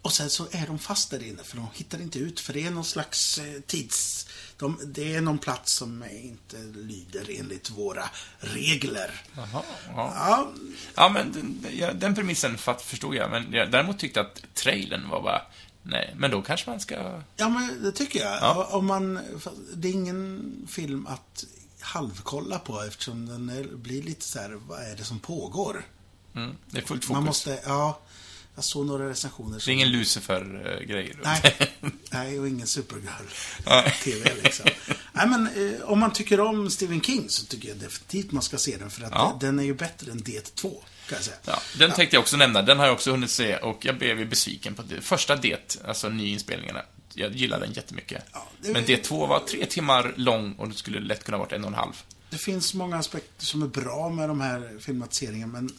Och sen så är de fast där inne för de hittar inte ut för det är någon slags eh, tids... De, det är någon plats som inte lyder enligt våra regler. Jaha, ja. Ja, ja, men den, den premissen förstod jag. Men jag däremot tyckte att trailern var bara, nej, men då kanske man ska... ja men det tycker jag. Ja. Om man, det är ingen film att halvkolla på eftersom den är, blir lite så här, vad är det som pågår? Mm, det är fullt fokus. Man måste, ja. Jag såg några recensioner Det är som... ingen Lucifer-grej. Nej, nej, och ingen. Supergirl-TV liksom. Nej, men eh, om man tycker om Stephen King så tycker jag definitivt man ska se den. För att Ja. den är ju bättre än Det 2, kan jag säga. Ja, den tänkte jag också nämna. Den har jag också hunnit se och jag blev ju besviken på det. Första det, alltså nyinspelningarna. Jag gillade den jättemycket. Ja, det- Men det två var tre timmar lång och det skulle lätt kunna varit en och en halv. det finns många aspekter som är bra med de här filmatiseringarna, men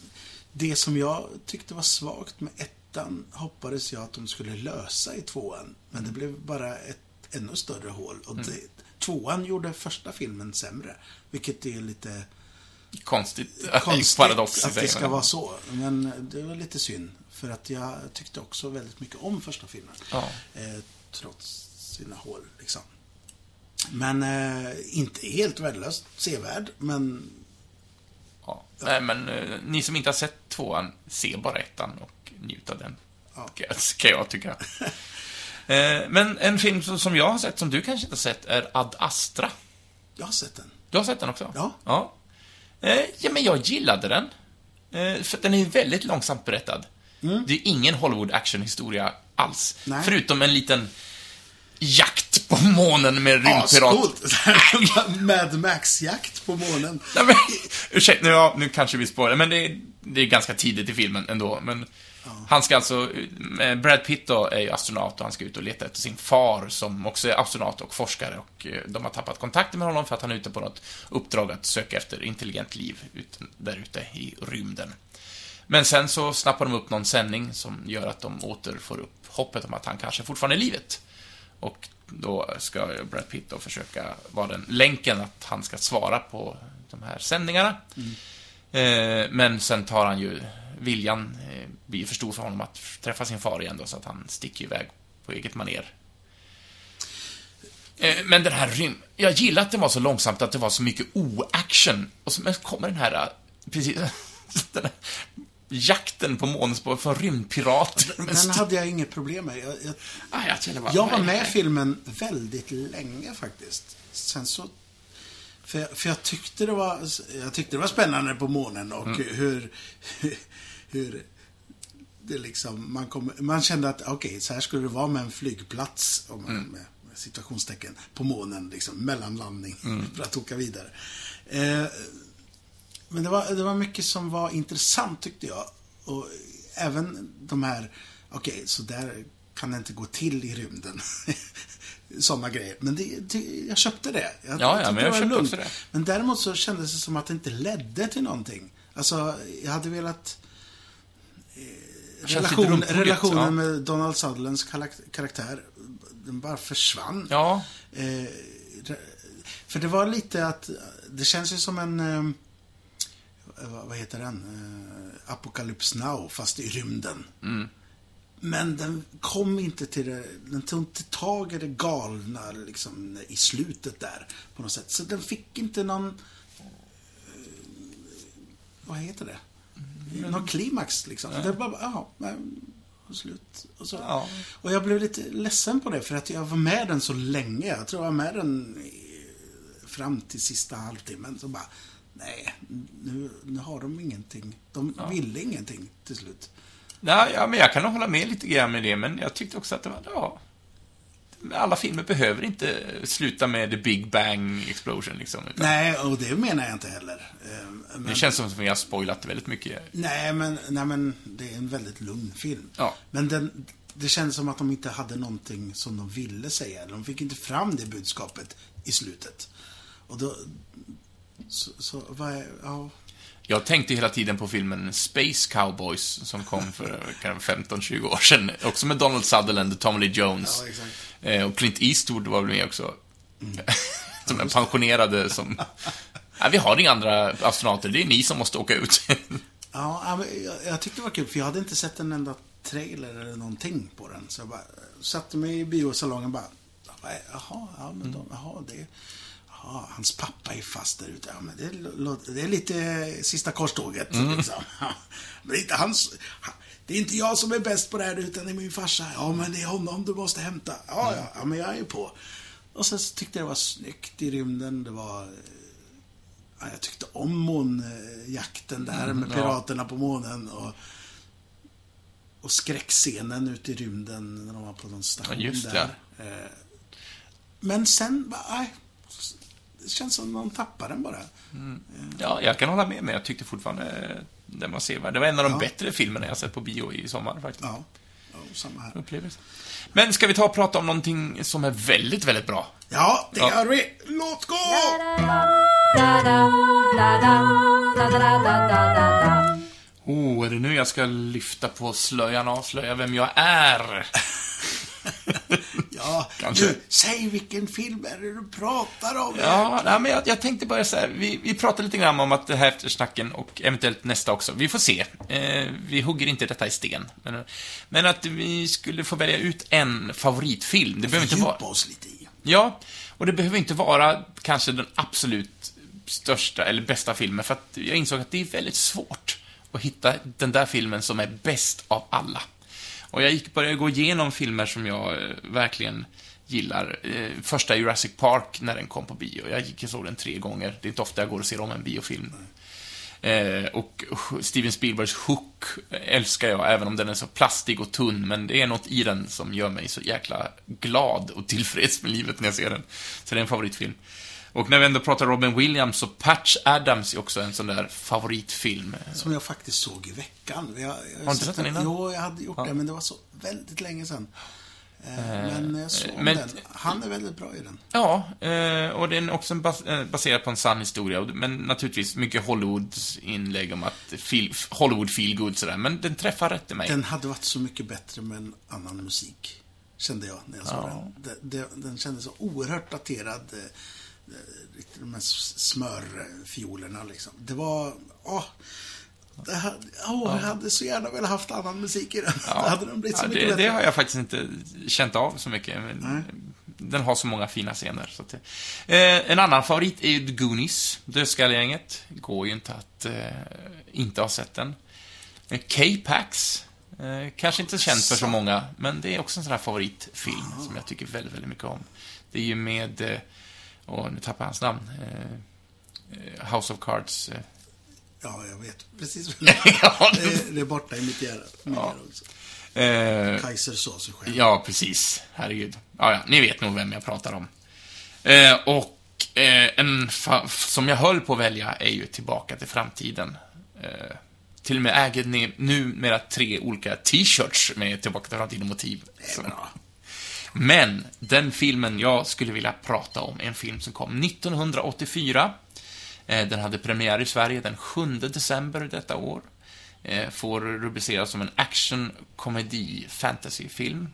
det som jag tyckte var svagt med ettan hoppades jag att de skulle lösa i tvåan. Men det blev bara ett ännu större hål. Och det, tvåan gjorde första filmen sämre, vilket är lite Konstigt. konstigt Paradox, att det ska vara så. Men det var lite synd. För att jag tyckte också väldigt mycket om första filmen. Ja. Eh, trots sina hål, liksom. Men eh, inte helt värdelöst sevärd, men Ja. Nej, men eh, ni som inte har sett tvåan, se bara ettan och njut av den. Ja. Kan Kan jag tycka. Eh, men en film som som jag har sett, som du kanske inte har sett, är Ad Astra. jag har sett den. Du har sett den också? Ja. Ja, eh, ja men jag gillade den. Eh, för den är väldigt långsamt berättad. Det är ingen Hollywood actionhistoria alls. Nej. Förutom en liten jakt på månen med rymdpirat. Ascoolt! Mad Max-jakt på månen. Nej, men, ursäkta, nu, ja, nu kanske vi spårar, men det är, det är ganska tidigt i filmen ändå. Men han ska alltså, eh, Brad Pitt då är ju astronaut och han ska ut och leta efter sin far som också är astronaut och forskare och eh, de har tappat kontakten med honom för att han är ute på något uppdrag att söka efter intelligent liv ut, där ute i rymden. Men sen så snappar de upp någon sändning som gör att de åter får upp hoppet om att han kanske fortfarande är livet. Och då ska Brad Pitt då försöka vara den länken att han ska svara på de här sändningarna. Eh, men sen tar han ju, viljan eh, blir för stor för honom att träffa sin far igen då, så att han sticker iväg på eget maner. Eh, men den här rym... Jag gillar att det var så långsamt, att det var så mycket o-action. Och så men kommer den här, eh, precis, den här jakten på månspår för rymdpirater. Men Den hade jag inget problem med. Jag, jag, Ah, jag, bara, jag var med i filmen väldigt länge faktiskt. Sen så... För för jag tyckte det var... Jag tyckte det var spännande på månen och Mm. hur... Hur... Det liksom, man, kom, man kände att okej, så här skulle det vara med en flygplats, om man, Mm. med, med situationstecken, på månen, liksom, mellanlandning, Mm. för att åka vidare. Eh, men det var, det var mycket som var intressant tyckte jag. Och även de här, okej, så där kan det inte gå till i rymden. Sådana grejer. Men det, det, jag köpte det. Jag, Ja, ja, men jag köpte lugnt. också det. Men däremot så kändes det som att det inte ledde till någonting. Alltså, jag hade velat... Eh, relation, relationen ja. med Donald Sutherlands karak- karaktär, den bara försvann. Ja, Eh, för det var lite att, det känns ju som en, eh, vad heter den? Eh, Apocalypse Now, fast i rymden. Men den kom inte till det, den tog inte tag i det galna liksom i slutet där på något sätt. Så den fick inte någon, eh, vad heter det? Någon klimax liksom. Det bara, ja, och slut. Och, så. Ja. och jag blev lite ledsen på det för att jag var med den så länge. Jag tror jag var med den fram till sista halvtimmen. Så bara, nej, nu, nu har de ingenting. De ville ingenting till slut. Ja, ja, men jag kan nog hålla med lite grann med det, men jag tyckte också att det var, ja... Alla filmer behöver inte sluta med the big bang explosion, liksom. Utan Nej, och det menar jag inte heller. Eh, Men, Det känns som att vi har spoilat väldigt mycket. nej, men, nej, men det är en väldigt lugn film. Ja. Men den, det känns som att de inte hade någonting som de ville säga. De fick inte fram det budskapet i slutet. Och då... Så, så vad är... Ja, Jag tänkte hela tiden på filmen Space Cowboys, som kom för kanske 15-20 år sedan. Också med Donald Sutherland och Tommy Lee Jones. Ja. Eh, Och Clint Eastwood var väl med också. som en pensionerade som... Nej, vi har inga andra astronauter, det är ni som måste åka ut. Ja, jag, jag tyckte det var kul, för jag hade inte sett en enda trailer eller någonting på den. Så jag bara satte mig i biosalongen och bara, jaha, ja, men de, jaha, det... Jaha, hans pappa är fast där ute. Ja, men det, det är lite sista korståget. Liksom. Ja, men det är inte hans... han- Det är inte jag som är bäst på det här, utan det är min farsa. Ja, men det är honom du måste hämta. Ja, ja, ja men jag är på. Och sen så tyckte jag det var snyggt i rymden. Det var... eh, Ja, jag tyckte om månjakten där med ja. piraterna på månen och, och skräckscenen ute i rymden när de var på någon station Ja, där. Eh, Men sen, nej, det känns som man tappar den bara. Mm. Ja, jag kan hålla med, men jag tyckte fortfarande eh, den var sevärd. Det var en av de ja. bättre filmerna jag sett på bio i sommar faktiskt. Ja, ja samma här. Upplevelse. Men ska vi ta och prata om någonting som är väldigt, väldigt bra? Ja, det ja. gör vi. Låt gå! Oh, är det nu jag ska lyfta på slöjan och avslöja vem jag är? Ja, Kanske. du, säg vilken film är det du pratar om? Ja, nej, men jag, jag tänkte bara så här, vi, vi pratade lite grann om att det här eftersnacken och eventuellt nästa också, vi får se. Eh, vi hugger inte detta i sten. Men, men att vi skulle få välja ut en favoritfilm. Det behöver inte vara... Oss lite i. Ja, och det behöver inte vara kanske den absolut största eller bästa filmen, för att jag insåg att det är väldigt svårt att hitta den där filmen som är bäst av alla. Och jag gick började gå igenom filmer som jag eh, verkligen gillar. Eh, första Jurassic Park, när den kom på bio. Jag gick och såg den tre gånger. Det är inte ofta jag går och ser om en biofilm. Eh, och Steven Spielbergs Hook eh, älskar jag, även om den är så plastig och tunn, men det är något i den som gör mig så jäkla glad och tillfreds med livet när jag ser den. Så det är en favoritfilm. Och när vi ändå pratar Robin Williams, så Patch Adams är också en sån där favoritfilm. Som jag faktiskt såg i veckan. Jag, jag, Har du inte sett den innan? Jo, jag hade gjort Ja. det, men det var så väldigt länge sedan. Eh, men jag såg men- den. Han är väldigt bra i den. Ja, eh, och den är också bas eh, baserad på en sann historia, men naturligtvis mycket Hollywood-inlägg om att feel, Hollywood feel good sådär, men den träffar rätt i mig. Den hade varit så mycket bättre med en annan musik. Kände jag när jag såg Ja. den. Den, den. Den kändes så oerhört daterad. Eh, de här smörfiolerna liksom. Det var... Åh, det hade, åh, Jag hade så gärna velat haft annan musik i den. Då hade den blivit så Ja, mycket det, bättre. det har jag faktiskt inte känt av så mycket. Men Den har så många fina scener. Så att det, eh, en annan favorit är ju The Goonies, Dödskallegänget. Går ju inte att eh, inte ha sett den. Eh, K-Pax. Eh, kanske inte känt för så många, men det är också en sån här favoritfilm som jag tycker väldigt, väldigt mycket om. Det är ju med, åh, nu tappar jag hans namn. Eh, House of Cards. Eh. Ja, jag vet precis. vad ja, det, är, det är borta i mitt hjärta. också. eh, Kaiser sa sig själv. Ja, precis. Herregud. Ja, ja, ni vet nog vem jag pratar om. Eh, och eh, en som jag höll på att välja är ju Tillbaka till framtiden. Eh, till och med äger ni numera tre olika t-shirts med Tillbaka till framtiden-motiv. Det är bra. Men den filmen jag skulle vilja prata om är en film som kom 1984. Eh, Den hade premiär i Sverige den 7 december detta år. Eh, Får rubriceras som en action, komedi, fantasyfilm.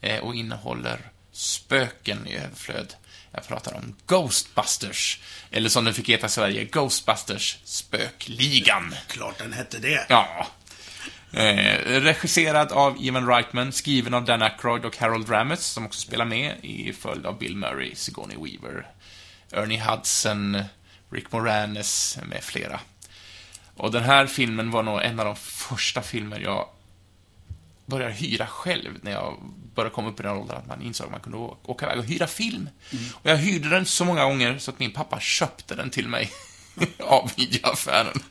Eh, Och innehåller spöken i överflöd. Jag pratar om Ghostbusters. Eller som den fick heta i Sverige, Ghostbusters Spökligan. Klart den hette det. Ja. Eh, regisserad av Ivan Reitman, skriven av Dan Aykroyd och Harold Ramis, som också spelar med, i följd av Bill Murray, Sigourney Weaver, Ernie Hudson, Rick Moranis med flera. Och den här filmen var nog en av de första filmer jag började hyra själv när jag började komma upp i den åldern att man insåg att man kunde åka iväg och hyra film. Och jag hyrde den så många gånger så att min pappa köpte den till mig av videoaffären.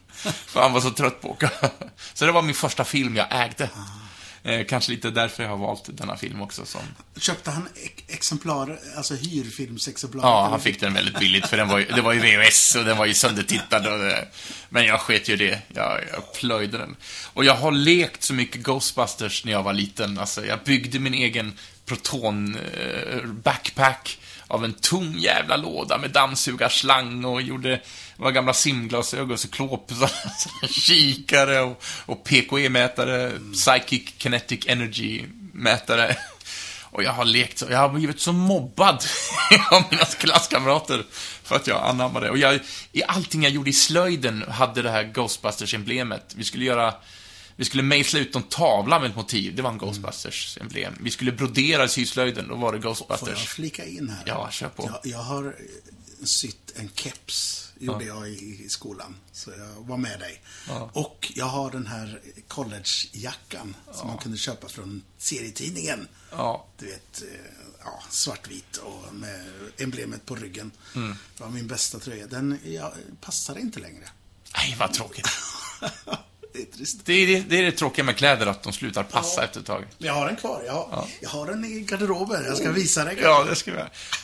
För han var så trött på att åka. Så det var min första film jag ägde. Eh, kanske lite därför jag har valt denna film också som... Köpte han ex- exemplar, alltså hyrfilmsexemplar? Ja, han fick den väldigt billigt för den var ju, det var ju VHS och den var ju söndertittad och det, Men jag sket ju det. Jag, jag plöjde den. Och jag har lekt så mycket Ghostbusters när jag var liten. Alltså, jag byggde min egen proton eh, backpack av en tung jävla låda med dammsugarslang och gjorde var gamla simglasögon, cyklop, så- kikare och, och PKE-mätare, Psychic Kinetic Energy-mätare. Och jag har lekt så, jag har blivit så mobbad av mina klasskamrater för att jag anammade det. Och jag, i allting jag gjorde i slöjden hade det här Ghostbusters-emblemet. Vi skulle göra, vi skulle mejsla ut en tavla med ett motiv, det var en Ghostbusters-emblem. Vi skulle brodera syslöjden, då var det Får jag Ghostbusters. flika in här? Ja, kör på. Jag, jag har sytt en keps, gjorde jag i, i skolan. Så jag var med dig. Ja. Och jag har den här collegejackan som man kunde köpa från serietidningen. Ja. Du vet, eh, ja, svartvit och med emblemet på ryggen. Mm. Det var min bästa tröja. Den ja, passar inte längre. Nej, vad tråkigt. det är trist. Det är det, det är det tråkiga med kläder, att de slutar passa Ja. efter ett tag. Men jag har den kvar. Jag, har- jag har den i garderoben. Jag ska visa dig. Ja, det ska vi.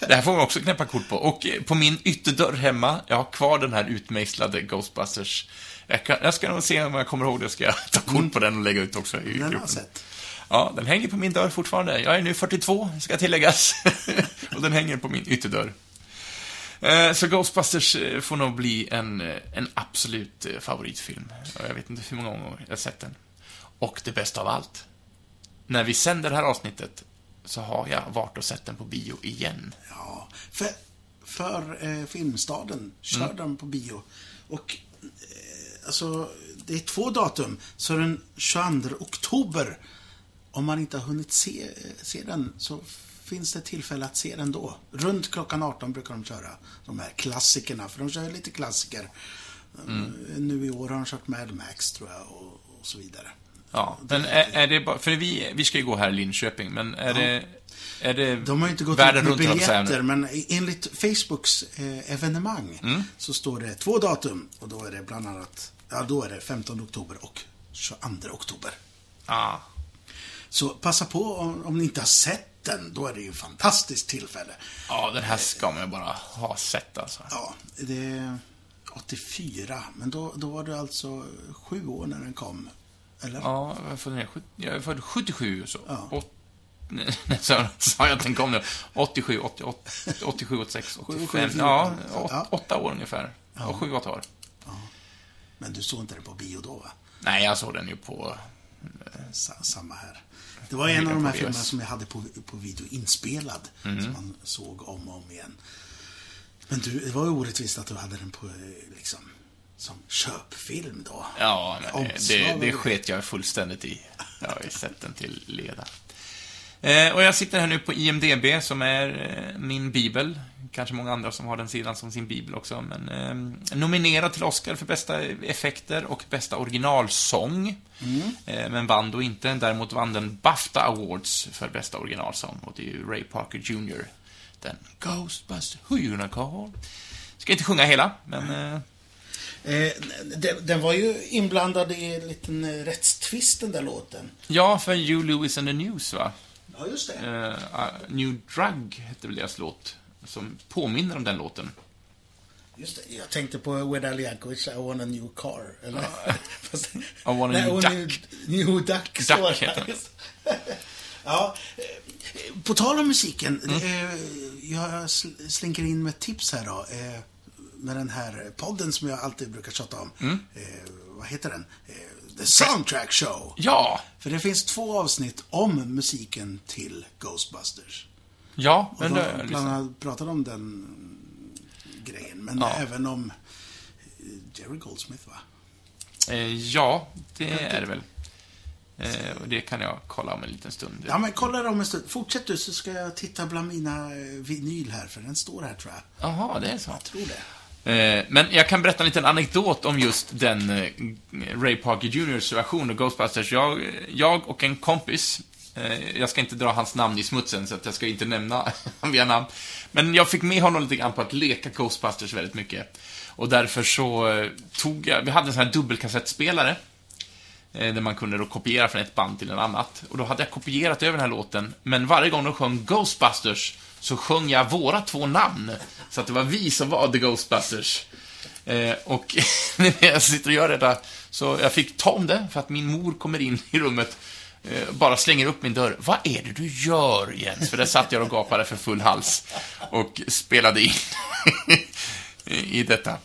Det här får man också knäppa kort på. Och eh, på min ytterdörr hemma, jag har kvar den här utmejslade Ghostbusters. Jag, kan, jag ska nog se om jag kommer ihåg det, ska jag ta kort på den och lägga ut också i Den gruppen. jag sett. Ja, den hänger på min dörr fortfarande. Jag är nu 42, ska tilläggas. och den hänger på min ytterdörr. Eh, Så Ghostbusters eh, får nog bli en, eh, en absolut favoritfilm. Jag vet inte hur många gånger jag sett den. Och det bästa av allt. När vi sänder det här avsnittet så har jag varit och sett den på bio igen. Ja, för, för eh, Filmstaden kör Mm. den på bio. Och eh, alltså, det är två datum. Så den 22 oktober, om man inte har hunnit se, se den, så finns det tillfälle att se den då. Runt klockan 18 brukar de köra de här klassikerna, för de kör lite klassiker. Mm. Nu i år har de kört Mad Max, tror jag, och, och så vidare. Ja, men är, är det bara... För vi, vi ska ju gå här i Linköping, men är det... Är det De har ju inte gått ut med biljetter, men enligt Facebooks eh, evenemang Mm. så står det två datum och då är det bland annat, ja då är det 15 oktober och 22 oktober. Ja. Så passa på om, om ni inte har sett den, då är det ju ett fantastiskt tillfälle. ja, den här ska man ju bara ha sett alltså. Ja, det är 84, men då, då var du alltså sju år när den kom. Eller? Ja, jag är född, ner- sjut- jag är född 77 så. Ja. Åt, nej, så sa jag att den kom nu. 87, 88, 87, 86, 85. 84. Ja, Ja. åt, åtta år ungefär. Och sju, åtta år. Men du såg inte den på bio då, va? Nej, jag såg den ju på... Sa, samma här. Det var en av de här filmerna som jag hade på, på video inspelad. Mm. Som man såg om och om igen. Men du, det var ju orättvist att du hade den på, eh, liksom, som köpfilm då. Ja, och det det. sket jag fullständigt i. Jag har ju sett den till leda. Eh, och jag sitter här nu på IMDB, som är eh, min bibel. Kanske många andra som har den sidan som sin bibel också. Men eh, nominerad till Oscar för bästa effekter och bästa originalsång. Eh, men vann då inte. Däremot vann den BAFTA Awards för bästa originalsång. Och det är ju Ray Parker Jr. Den Ghostbuster, who you gonna call? Ska inte sjunga hela, men... Eh, Eh, den, den var ju inblandad i en liten eh, rättstvist, den där låten. ja, för You Lewis and the News, va? Ja, just det. Uh, New Drug hette väl deras låt, som påminner om den låten. Just det. Jag tänkte på Weird Yankovic, I want a new car. Eller? Fast, I want a nej, new och duck. New, new duck, det. heter den. Ja, eh, på tal om musiken. Mm. eh, Jag sl- slinker in med ett tips här då. eh, Med den här podden som jag alltid brukar tjata om. Mm. Eh, Vad heter den? Eh, The Soundtrack Show. Ja! För det finns två avsnitt om musiken till Ghostbusters. Ja, men de det bland annat pratade om den grejen. Men Ja. även om eh, Jerry Goldsmith, va? Eh, ja, det är det väl. Eh, och det kan jag kolla om en liten stund. Ja, men kolla det om en stund. Fortsätt du så ska jag titta bland mina eh, vinyl här, för den står här tror jag. Jaha, det är så. Jag tror det. Eh, Men jag kan berätta en liten anekdot om just den Ray Parker Jr.s version av Ghostbusters. Jag, jag och en kompis, Eh, jag ska inte dra hans namn i smutsen, så att jag ska inte nämna via namn. Men jag fick med honom lite grann på att leka Ghostbusters väldigt mycket. Och därför så eh, tog jag, vi hade en sån här dubbelkassettspelare. Eh, där man kunde då kopiera från ett band till ett annat. Och då hade jag kopierat över den här låten, men varje gång de sjöng Ghostbusters så sjöng jag våra två namn. Så att det var vi som var The Ghostbusters. Eh, och när jag sitter och gör detta, så jag fick ta om det, för att min mor kommer in i rummet, bara slänger upp min dörr. Vad är det du gör, Jens? För där satt jag och gapade för full hals och spelade in i detta.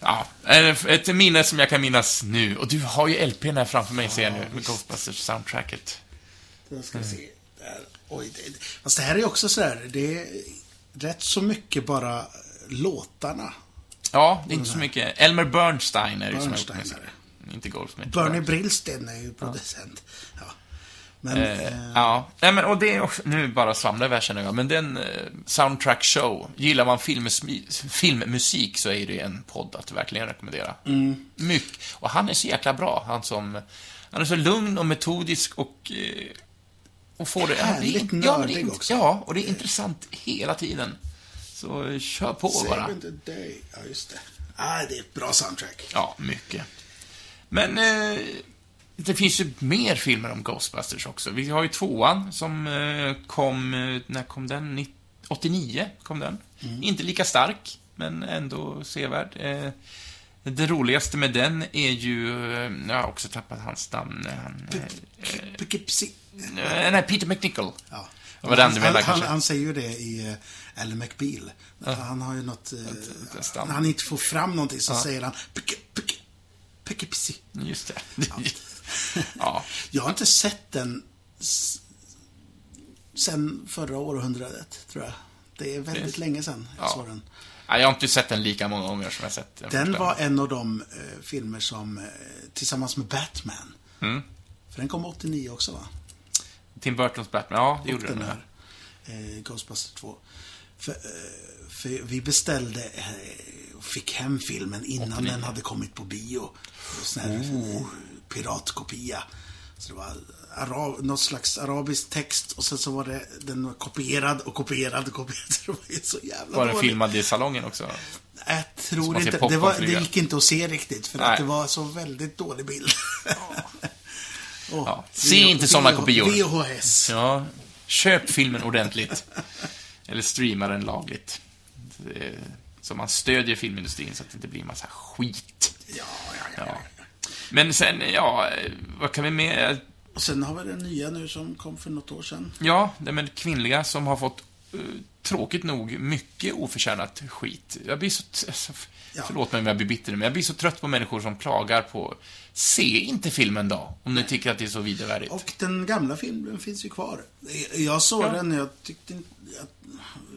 Ja, är ett minne som jag kan minnas nu. Och du har ju LPn här framför mig, ser jag nu, med Ghostbusters-soundtracket. Då ska vi se. Där. Oj, det, fast det här är också så här, det är rätt så mycket bara låtarna. Ja, det är inte så mycket. Elmer Bernstein är det som har gjort Bernstein. Inte Goldsmith. Bernie Brillsten är ju producent. Ja. Men, Eh, eh, ja, nej men och det är också, nu bara svamlar jag känner jag, men den eh, soundtrack show, gillar man filmmusik så är det en podd att verkligen rekommendera. Mm. Mycket. Och han är så jäkla bra, han som, han är så lugn och metodisk och, eh, och får det... Härligt ja, det ja, nördig int- också. Ja, och det är intressant hela tiden. Så eh, kör på bara. Save the Day. Ja, just det. Ah, det är ett bra soundtrack. Ja, mycket. Men eh, det finns ju mer filmer om Ghostbusters också. Vi har ju tvåan som eh, kom, eh, när kom den? Nitt- 89 kom den. Inte lika stark, men ändå sevärd. Eh, det roligaste med den är ju, eh, jag har också tappat hans namn. Han, eh, Poughkeepsie. eh, nej, Peter McNichol. Ja. Den han, han, han, han säger ju det i uh, Ally McBeal. Han har ju något... Uh, när han inte får fram någonting så Ja. säger han Picke, picke, picke, pissi. Just det. Ja. Jag har inte sett den sen förra århundradet, tror jag. Det är väldigt Det- länge sedan jag Ja. såg den. Nej, jag har inte sett den lika många gånger som jag sett den Den var en av de eh, filmer som, eh, tillsammans med Batman, Mm. för den kom 89 också va? Tim Burtons Batman, ja, det gjorde Och den. här. Eh, Ghostbusters 2. För, eh, för vi beställde eh, fick hem filmen innan 89. den hade kommit på bio. Sån här eh, piratkopia. Så det var arab, något slags arabisk text och sen så var det den var kopierad och kopierad och kopierad. Så det var ju så jävla Var den filmad i salongen också? Jag tror inte. Det, var, det gick inte att se riktigt för Nej. att det var så väldigt dålig bild. Åh, Ja. Se inte såna kopior. VHS. Ja, köp filmen ordentligt. Eller streama den lagligt. Det- Så man stödjer filmindustrin så att det inte blir en massa skit. Ja, ja, ja. Ja. Men sen, ja, vad kan vi med? Och sen har vi den nya nu som kom för något år sedan. Ja, det med kvinnliga som har fått eh, tråkigt nog mycket oförtjänat skit. Jag blir så... Alltså, Ja. Förlåt mig om jag blir bitter nu, men jag blir så trött på människor som klagar på... Se inte filmen då, om ni tycker att det är så vidarevärdigt. Och den gamla filmen finns ju kvar. Jag såg Ja. den och jag tyckte inte att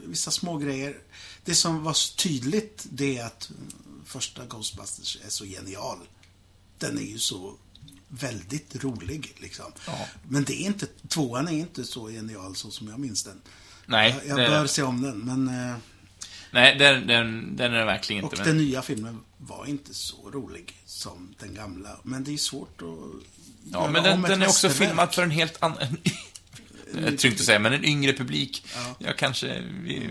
vissa små grejer. Det som var så tydligt, det är att första Ghostbusters är så genial. Den är ju så väldigt rolig, liksom. Ja. Men det är inte, tvåan är inte så genial så som jag minns den. Nej, jag jag det- bör se om den, men... eh, Nej, den, den, den är det verkligen Och inte. den Men, nya filmen var inte så rolig som den gamla. Men det är svårt att ja, men den, den är också filmad för en helt annan... Jag tror inte säga, men en yngre publik. Ja. Jag kanske...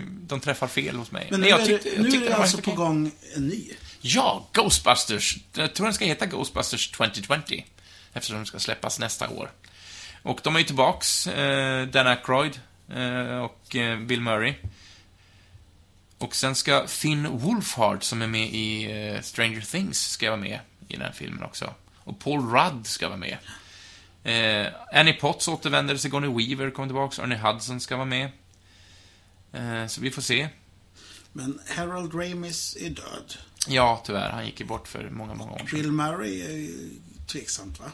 De träffar fel hos mig. Men nu jag tyckte, jag nu är det alltså på gång en ny. Ja, Ghostbusters. Jag tror den ska heta Ghostbusters 2020. Eftersom den ska släppas nästa år. Och de är ju tillbaks, eh, Dan Aykroyd eh, och eh, Bill Murray. Och sen ska Finn Wolfhard, som är med i eh, Stranger Things, ska vara med i den här filmen också. Och Paul Rudd ska vara med. Eh, Annie Potts återvänder, Sigourney Weaver kommer tillbaks, Ernie Hudson ska vara med. Eh, så vi får se. Men Harold Ramis är död. Ja, tyvärr. Han gick ju bort för många, många år sedan. Bill Murray är tveksamt, va?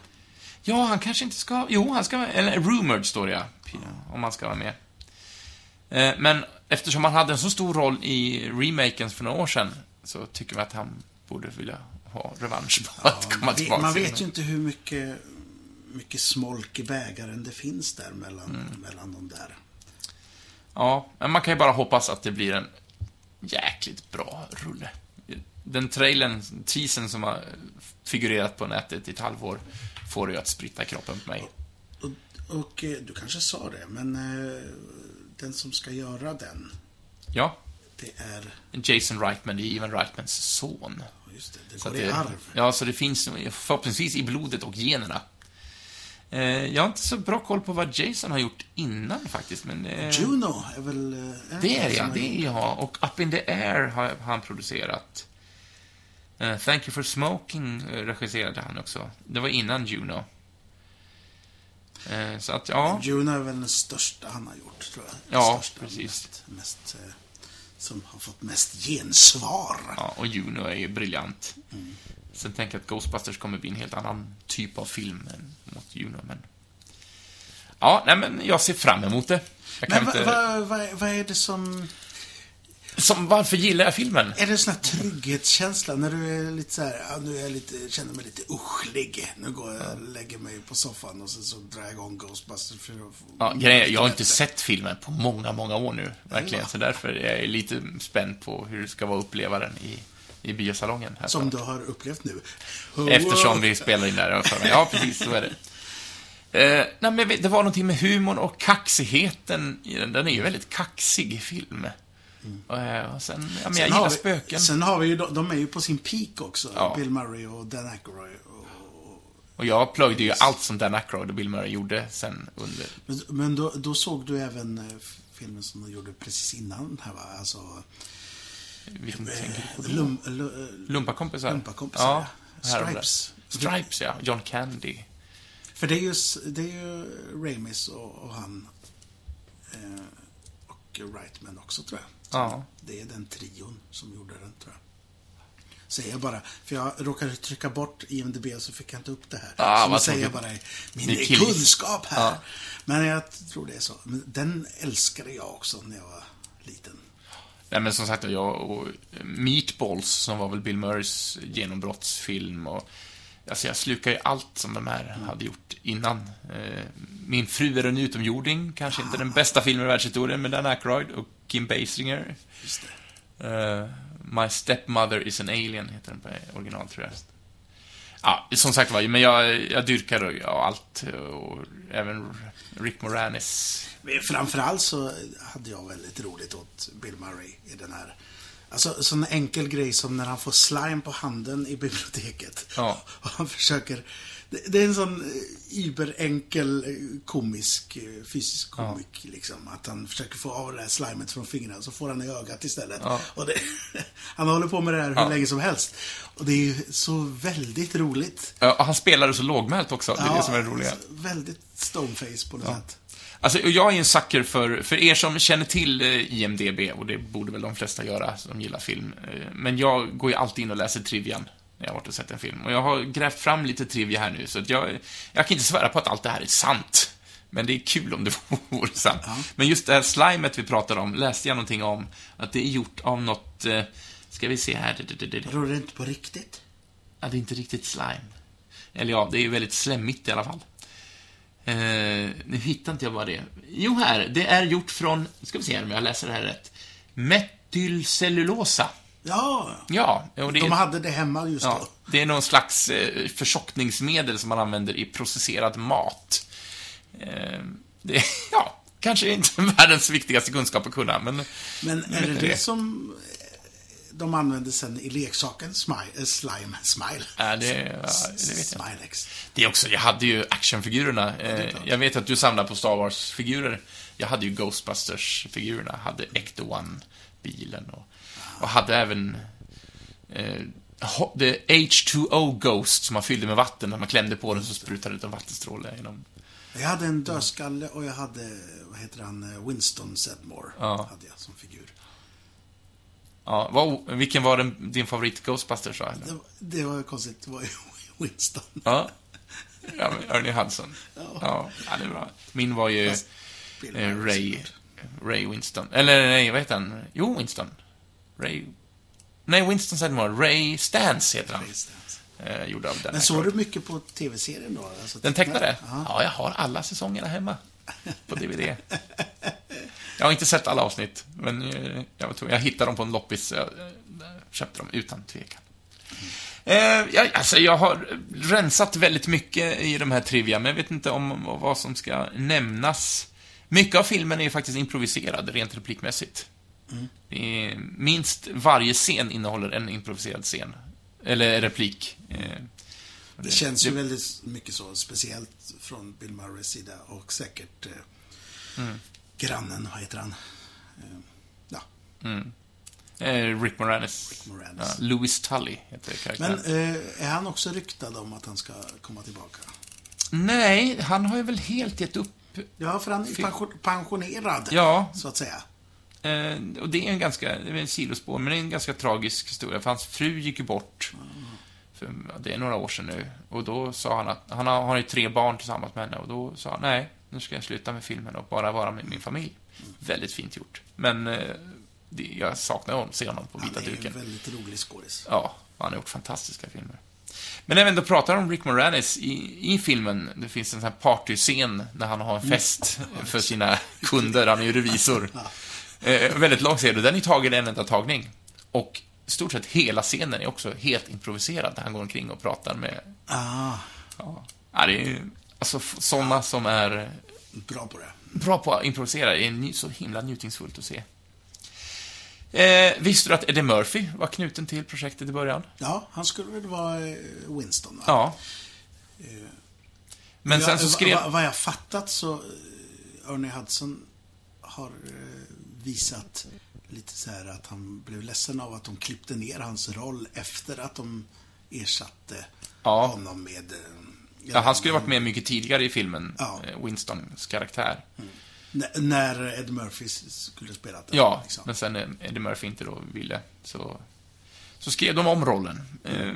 Ja, han kanske inte ska... Jo, han ska... Eller rumored, står det, ja. Om han ska vara med. Eh, Men eftersom han hade en så stor roll i remaken för några år sedan, så tycker vi att han borde vilja ha revansch på att komma tillbaka. man vet ju inte hur mycket, mycket smolk i bägaren det finns där mellan, Mm. mellan de där. Ja, men man kan ju bara hoppas att det blir en jäkligt bra rulle. Den trailern, teasern som har figurerat på nätet i ett halvår, får det ju att spritta kroppen på mig. Och, och eh, du kanske sa det, men eh, den som ska göra den, Ja, det är... Jason Reitman, det är Ivan Reitmans son. Just det, det Så går att i det, arv. Ja, så det finns förhoppningsvis i blodet och generna. Eh, jag har inte så bra koll på vad Jason har gjort innan faktiskt, men... Eh, Juno är väl... eh, en det är ja, det är jag. Och Up in the Air har han producerat. Thank you for smoking regisserade han också. Det var innan Juno. Så att, ja. Juno är väl den största han har gjort, tror jag. Den Ja, största, precis. Mest, mest, som har fått mest gensvar. ja. Och Juno är ju briljant. Sen tänker jag att Ghostbusters kommer bli en helt annan typ av film än mot Juno, men... Ja, nej men jag ser fram emot det. Jag Men vad inte... va, va, vad är det som... Som, varför gillar jag filmen? Är det en sån här trygghetskänsla när du är lite så här, ja, nu är jag lite, känner mig lite uschlig. Nu går jag och lägger mig på soffan och sen så drar jag igång Ghostbusters för att få... Ja, grejen jag har inte sett filmen på många, många år nu. Verkligen. Ja. Så därför är jag lite spänd på hur det ska vara att uppleva den i, i biosalongen. Här Som du har upplevt nu. Eftersom vi spelar in där för mig. Ja, precis, så är det. Eh, nej, men jag det var någonting med humorn och kaxigheten i den. Den är ju väldigt kaxig film. Eh, och sen, ja, men jag Sen gillar har vi- spöken. Sen har vi ju, de, de är ju på sin peak också. Ja. Bill Murray och Dan Aykroyd. Och, Och jag plöjde ju allt som Dan Aykroyd och Bill Murray gjorde sen under... men men då, då såg du även eh, filmen som de gjorde precis innan här va? Alltså... Vilken på då? Lum, lu, Lumpakompisar? Lumpakompisar, Ja. Stripes. Stripes, ja. John Candy. för det är ju, det är ju Ramis och, och han Eh, och Wrightman också, tror jag. Ja. Det är den trion som gjorde den, tror jag. Säger jag bara. För jag råkade trycka bort IMDB och så fick jag inte upp det här. Ah, så nu säger jag bara min kunskap här. Ja. Men jag tror det är så. Men den älskade jag också när jag var liten. Nej, men som sagt, jag och Meatballs, som var väl Bill Murrays genombrottsfilm och Alltså jag slukar ju allt som de här hade gjort innan. Eh, Min fru är en utomjording, kanske inte den bästa filmen i världshistorien, med Dan Aykroyd och Kim Basinger. Eh, My Stepmother is an Alien, heter den på original, tror jag. Ja, som sagt var, men jag, jag dyrkar allt, och även Rick Moranis. Men Framförallt så hade jag väldigt roligt åt Bill Murray i den här. Alltså, sån enkel grej som när han får slime på handen i biblioteket. Ja. Och han försöker... Det, det är en sån eh, überenkel eh, komisk, eh, fysisk komik liksom. Att han försöker få av det här slimet från fingrarna, så får han i ögat istället. Ja. Och det, han håller på med det här hur Ja. länge som helst. Och det är ju så väldigt roligt. Ja, och han spelade så lågmält också, det är det som är det roliga. Väldigt stoneface på något sätt. Alltså, jag är en sucker för, för er som känner till eh, IMDB, och det borde väl de flesta göra som gillar film. Eh, Men jag går ju alltid in och läser trivian när jag har varit och sett en film. Och jag har grävt fram lite trivia här nu, så att jag, jag kan inte svära på att allt det här är sant. Men det är kul om det vore sant. Men just det här slimet vi pratar om, läste jag någonting om, att det är gjort av något, eh, ska vi se här, Rör det inte på riktigt? Ja, det är inte riktigt slime. Eller ja, det är väldigt slemmigt i alla fall. Eh, nu hittar inte jag bara det. Jo, här. Det är gjort från, ska vi se om jag läser det här rätt. Metylcellulosa. Ja, Ja, och det de hade det hemma just ja, då. det är någon slags eh, förtjockningsmedel som man använder i processerad mat. Eh, det ja, kanske inte världens viktigaste kunskap att kunna, men... Men är det det det. som de använde sen i leksaken Smile? eh, slime? Smile? Ja, det, ja, det vet jag. Smilex. Det är också, jag hade ju actionfigurerna. Eh, jag vet att du samlar på Star Wars-figurer. Jag hade ju Ghostbusters-figurerna, hade Ecto One-bilen och, och hade även eh, ho- The H2O Ghost som man fyllde med vatten. När man klämde på den så sprutade det en vattenstråle genom... Jag hade en dödskalle och jag hade, vad heter han, eh, Winston Sedmore. Ja. Hade jag som figur. Ja, vad, vilken var den, din favorit Ghostbusters då? Det, var- det var ju konstigt, det var ju Winston. Ja. ja, Ernie Hudson. Ja, ja, det är bra. Min var ju eh, Ray. Ray Winston. Eller nej, vad heter han? Jo, Winston. Ray... Nej, Winston Sedmore. Ray Stans heter han. Ray. Eh, gjord av den Men såg du mycket på tv-serien då? Alltså, Den tecknade? Ja. Ja, jag har alla säsongerna hemma. På DVD. Jag har inte sett alla avsnitt, men eh, jag, tvungen- jag hittade dem på en loppis. Jag eh, köpte dem utan tvekan. Eh, jag, alltså, jag har rensat väldigt mycket i de här trivia, men jag vet inte om vad som ska nämnas. Mycket av filmen är ju faktiskt improviserad, rent replikmässigt. Det är, minst varje scen innehåller en improviserad scen. Eller replik. Eh, Det känns ju väldigt mycket så, speciellt från Bill Murrays sida och säkert eh, Mm. Grannen, vad heter han? Eh, ja, Eh, Rick Moranis. Rick Moranis. Ja, Louis Tully heter karaktären. Men eh, är han också ryktad om att han ska komma tillbaka? Nej, han har ju väl helt gett upp. Ja, för han är pensionerad, Ja, så att säga. eh, och det är en ganska, det är en sidospår, men det är en ganska tragisk historia. För hans fru gick ju bort. För, ja, det är några år sedan nu. Och då sa han att, han har, han har ju tre barn tillsammans med henne. Och då sa han, nej, nu ska jag sluta med filmen och bara vara med min familj. Väldigt fint gjort. Men eh, det, jag saknar honom, se honom på Han vita är en duken. väldigt rolig skådis. Ja, han har gjort fantastiska filmer. Men även då pratar om Rick Moranis i, i filmen. Det finns en sån här partyscen när han har en fest för sina kunder. Han är ju revisor. Eh, väldigt lång serie. Den är tagen en enda tagning. Och i stort sett hela scenen är också helt improviserad. Där han går omkring och pratar med... Ah, Ja, ja det är. Alltså, såna som är bra på det. bra på att improvisera. Det är så himla njutningsfullt att se. Eh, visste du att Eddie Murphy var knuten till projektet i början? Ja, han skulle väl vara eh, Winston, va? Ja. Men sen så Ja, skrev... va- Vad jag fattat så, eh, Ernie Hudson har eh, visat lite så här att han blev ledsen av att de klippte ner hans roll efter att de ersatte Ja. honom med... eh, Ja, han skulle varit med mycket tidigare i filmen, Ja. eh, Winstons karaktär. N- när Ed Murphy skulle spela den. Ja, liksom. men sen Eddie Murphy inte då ville, så, så skrev de om rollen. Eh,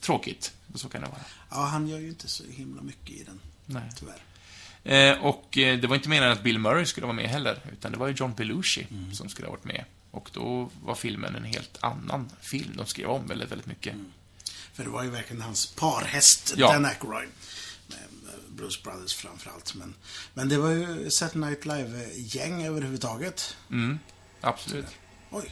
tråkigt, så kan det vara. Ja, han gör ju inte så himla mycket i den, Nej. tyvärr. Eh, och eh, det var inte meningen att Bill Murray skulle vara med heller, utan det var ju John Belushi som skulle ha varit med. Och då var filmen en helt annan film. De skrev om väldigt, väldigt mycket. För det var ju verkligen hans parhäst, Ja. Dan Aykroyd. Bruce Brothers framförallt. Men, men det var ju Saturday Night Live-gäng överhuvudtaget. Mm, absolut. Oj,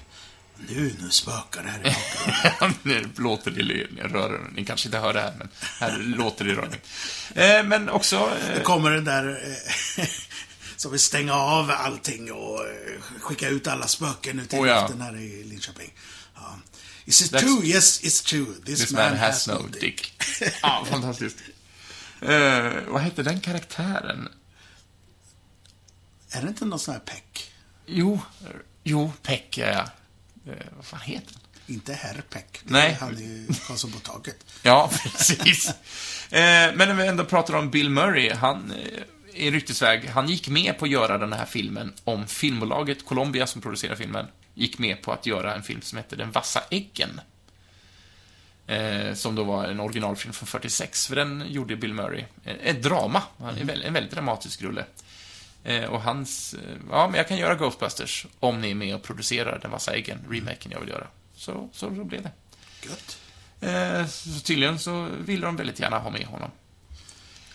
nu, nu spökar det här i bakgrunden. nu låter det i rören. Ni kanske inte hör det här, men här låter det i rören. Eh, men också... Det Eh, kommer den där eh, som vill stänga av allting och skicka ut alla spöken ut i Oh, ja. luften här i Linköping. Ja. Is it That's- true? Yes, it's true. This, This man has no dick. Ja, fantastiskt. Eh, vad hette den karaktären? Är det inte någon sån här peck? Jo, jo, Peck, ja. Eh, vad fan heter den? Inte herr Peck. Det Nej. är Han är ju Karlsson på taket. Ja, precis. Eh, men när vi ändå pratar om Bill Murray, han eh, i ryktesväg, han gick med på att göra den här filmen om filmbolaget Columbia, som producerar filmen, gick med på att göra en film som hette Den vassa äggen. Eh, som då var en originalfilm från 46, för den gjorde Bill Murray. Eh, ett drama, han är väl, en väldigt dramatisk rulle. Eh, och hans, eh, ja men jag kan göra Ghostbusters om ni är med och producerar Den vassa äggen, remaken jag vill göra. Så, så, så blev det. Gött. Eh, så tydligen så ville de väldigt gärna ha med honom.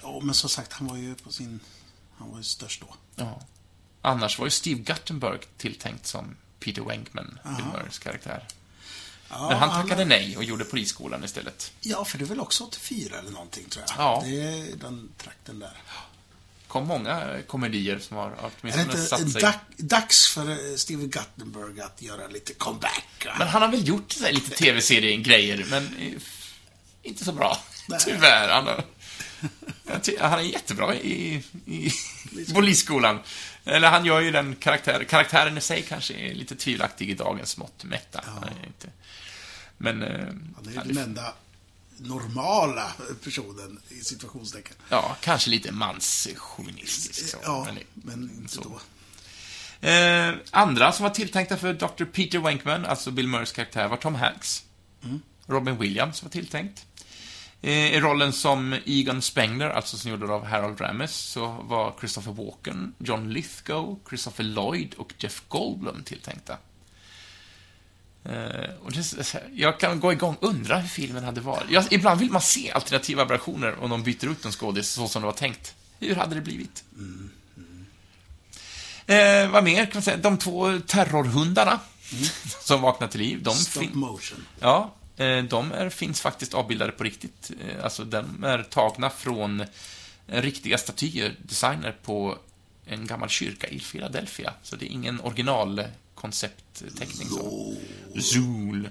Ja, men som sagt, han var ju på sin... Han var ju störst då. Ja. Annars var ju Steve Guttenberg tilltänkt som Peter Venkman, Bill. Murrays karaktär. Ja, Men han tackade nej och gjorde Polisskolan istället. Ja, för det är väl också 84 eller någonting, tror jag. Ja. Det är den trakten där. kom många komedier som har Är det åtminstone inte satt sig... dag, dags för eh, Steve Guttenberg att göra lite comeback? Men han har väl gjort lite tv-seriegrejer, men eh, inte så bra. Nej. Tyvärr. Han, har, han är jättebra i, i Polisskolan. Eller han gör ju den karaktär, karaktären i sig kanske är lite tvivelaktig i dagens mått mätta. Är inte, men... eh, Han är ju den enda normala personen i situationstecken. Ja, kanske lite manschauvinistisk. så, Ja, men men inte så. då. Eh, andra som var tilltänkta för Dr. Peter Venkman, alltså Bill Murrays karaktär, var Tom Hanks. Robin Williams var tilltänkt. I rollen som Egon Spengler, alltså som gjorde av Harold Ramis, så var Christopher Walken, John Lithgow, Christopher Lloyd och Jeff Goldblum tilltänkta. Eh, och det, jag kan gå igång och undra hur filmen hade varit. Jag, ibland vill man se alternativa versioner om de byter ut en skådis så som det var tänkt. Hur hade det blivit? Eh, vad mer kan man säga? De två terrorhundarna som vaknar till liv. De Stop motion. Ja, de är, finns faktiskt avbildade på riktigt. Eh, Alltså, de är tagna från eh, riktiga statyer, designer på en gammal kyrka i Philadelphia. Så det är ingen originalkonceptteckning. Zool.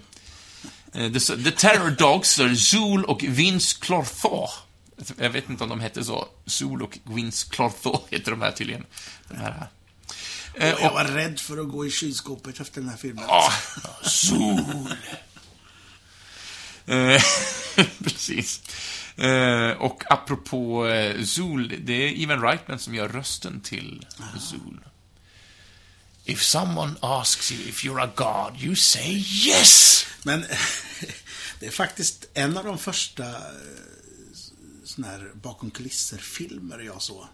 Eh, The, the Terror Dogs är Zool och Vince Clorthaw. Jag vet inte om de hette så. Zool och Vince Clorthaw heter de här tydligen. De här. Eh, Jag var rädd för att gå i kylskåpet efter den här filmen. Ja, sol. Eh, Precis. Eh, och apropå eh, Zool, det är Ivan Reitman som gör rösten till Zool. If someone asks you if you're a god, you say yes! Men det är faktiskt en av de första såna här bakom kulisser-filmer jag såg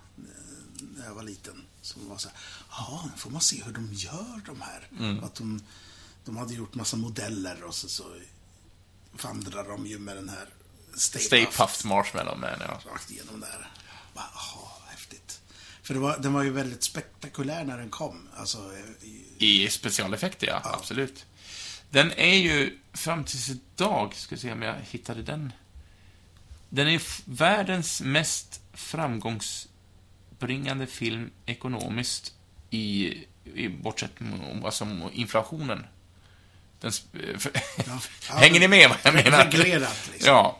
när jag var liten. Som var så här, ja, nu får man se hur de gör de här. Att de, de hade gjort massa modeller och så, så vandrar de ju med den här Stay, Stay Puffed Marshmallow Man, ja. rakt igenom där. Bara, häftigt. För det var, den var ju väldigt spektakulär när den kom. Alltså, i, I specialeffekter, ja. Absolut. Den är ju, fram tills idag, ska se om jag hittade den. Den är världens mest framgångsbringande film ekonomiskt i, i bortsett från alltså, inflationen. Den, Ja. Hänger ni med vad jag menar? Reglerat, liksom. Ja.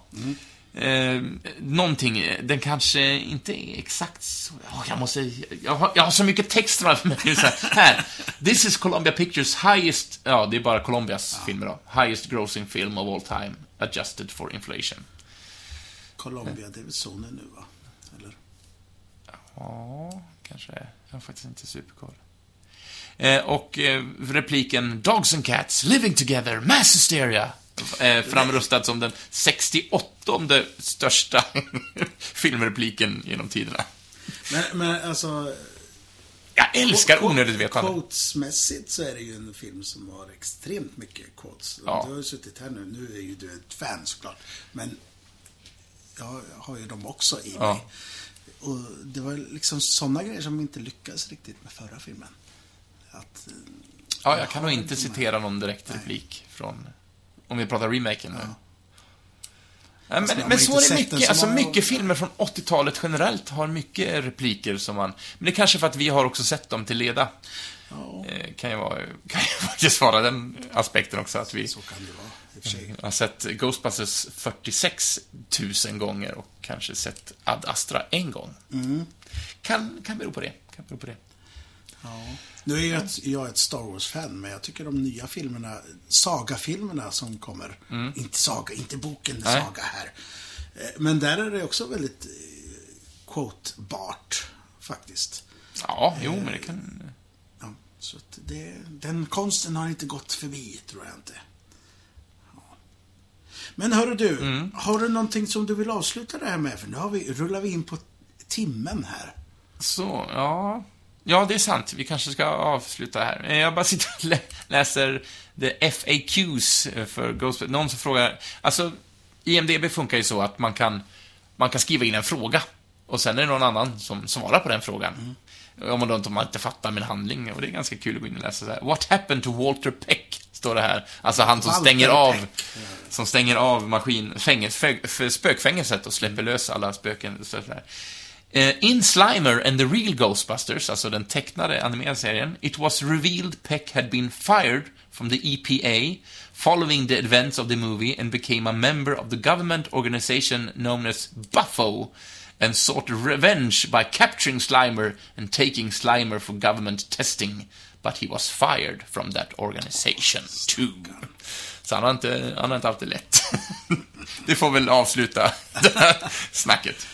Eh, någonting, den kanske inte är exakt så... Ja, jag måste... Jag har, jag har så mycket text framför mig. Så här, här. This is Columbia Pictures highest... Ja, det är bara Columbias filmer då. Highest grossing film of all time, adjusted for inflation. Colombia, det är väl Sony nu, va? Eller? Ja, kanske. Jag har faktiskt inte superkoll. Eh, och eh, repliken Dogs and Cats living together, mass hysteria. Eh, framröstad som den 68 största filmrepliken genom tiderna. Men, men alltså... Jag älskar onödigt vetande. Quotesmässigt så är det ju en film som har extremt mycket quotes. Ja. Du har ju suttit här nu. Nu är ju du ett fan såklart. Men jag har ju dem också i Ja. mig. Och det var liksom sådana grejer som inte lyckades riktigt med förra filmen. Att, eh, Ja, jag kan nog inte citera någon direkt Nej. replik från... Om vi pratar remaken nu. Ja. Nej, men, men så är det mycket. så Alltså många mycket filmer från 80-talet generellt har mycket repliker som man... Men det är kanske för att vi har också sett dem till leda. Ja, Eh, kan ju vara... Kan ju faktiskt vara den aspekten också, att vi så kan det vara. I och för sig. har sett Ghostbusters 46 000 gånger och kanske sett Ad Astra en gång. Mm. Kan, kan bero på det. Kan bero på det. Ja. Nu är jag ett, jag är ett Star Wars-fan, men jag tycker de nya filmerna, Saga-filmerna som kommer, inte Saga, inte boken Nej. Saga här. Eh, Men där är det också väldigt eh, quotebart, faktiskt. Ja, jo, men det kan... Ja, så att det, den konsten har inte gått förbi, tror jag inte. Men hörru du, Mm. har du någonting som du vill avsluta det här med? För nu har vi, rullar vi in på timmen här. Så, ja... Ja, det är sant. Vi kanske ska avsluta här. Eh, Jag bara sitter och lä- läser the FAQs för Ghostbusters. Någon som frågar... Alltså, IMDB funkar ju så att man kan, man kan skriva in en fråga. Och sen är det någon annan som svarar på den frågan. Om man då inte, man inte fattar min handling. Och det är ganska kul att gå in och läsa så här. What happened to Walter Peck? Står det här. Alltså han som Walter stänger av... Som stänger av maskin, fängels, fä- för spökfängelset och släpper lös alla spöken. Så där. Eh, In Slimer and the Real Ghostbusters, alltså den tecknade animerade serien, it was revealed Peck had been fired from the EPA following the events of the movie and became a member of the government organization known as Buffo and sought revenge by capturing Slimer and taking Slimer for government testing. But he was fired from that organization too. Så han har inte, han har inte haft det lätt. Det får väl avsluta det här snacket.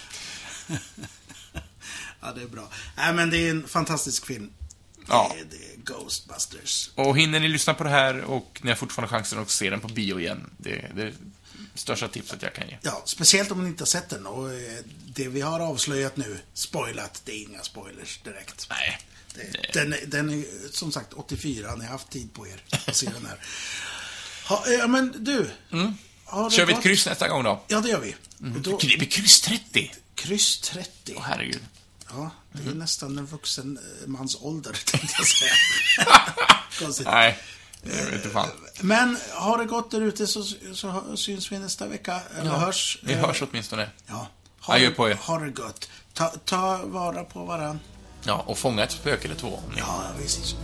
Ja, det är bra. Nej, men det är en fantastisk film. Ja. Det, är, det är Ghostbusters. Och hinner ni lyssna på det här och ni har fortfarande chansen att se den på bio igen. Det är det största tipset jag kan ge. Ja, speciellt om ni inte har sett den. Och eh, det vi har avslöjat nu, spoilat, det är inga spoilers direkt. Nej. Det, den, är- den är som sagt 84, ni har haft tid på er att se den här. Ha, ja, men du. Mm. Kör vi ett kryss nästa gång då? Ja, det gör vi. Och Då, Det blir kryss 30! kryss 30. Åh, herregud. Ja, det är nästan en vuxen eh, mans ålder, tänkte jag säga. Konstigt. Nej, det vet inte fan. Men har det gått där ute så, så syns vi nästa vecka. Eller hörs. Vi Eh, hörs åtminstone. Ja. Ha, Adjö på er. ha det gott. Ta, ta vara på varann. Ja, och fånga ett spöke eller två. Ja, visst.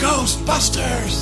Ghostbusters!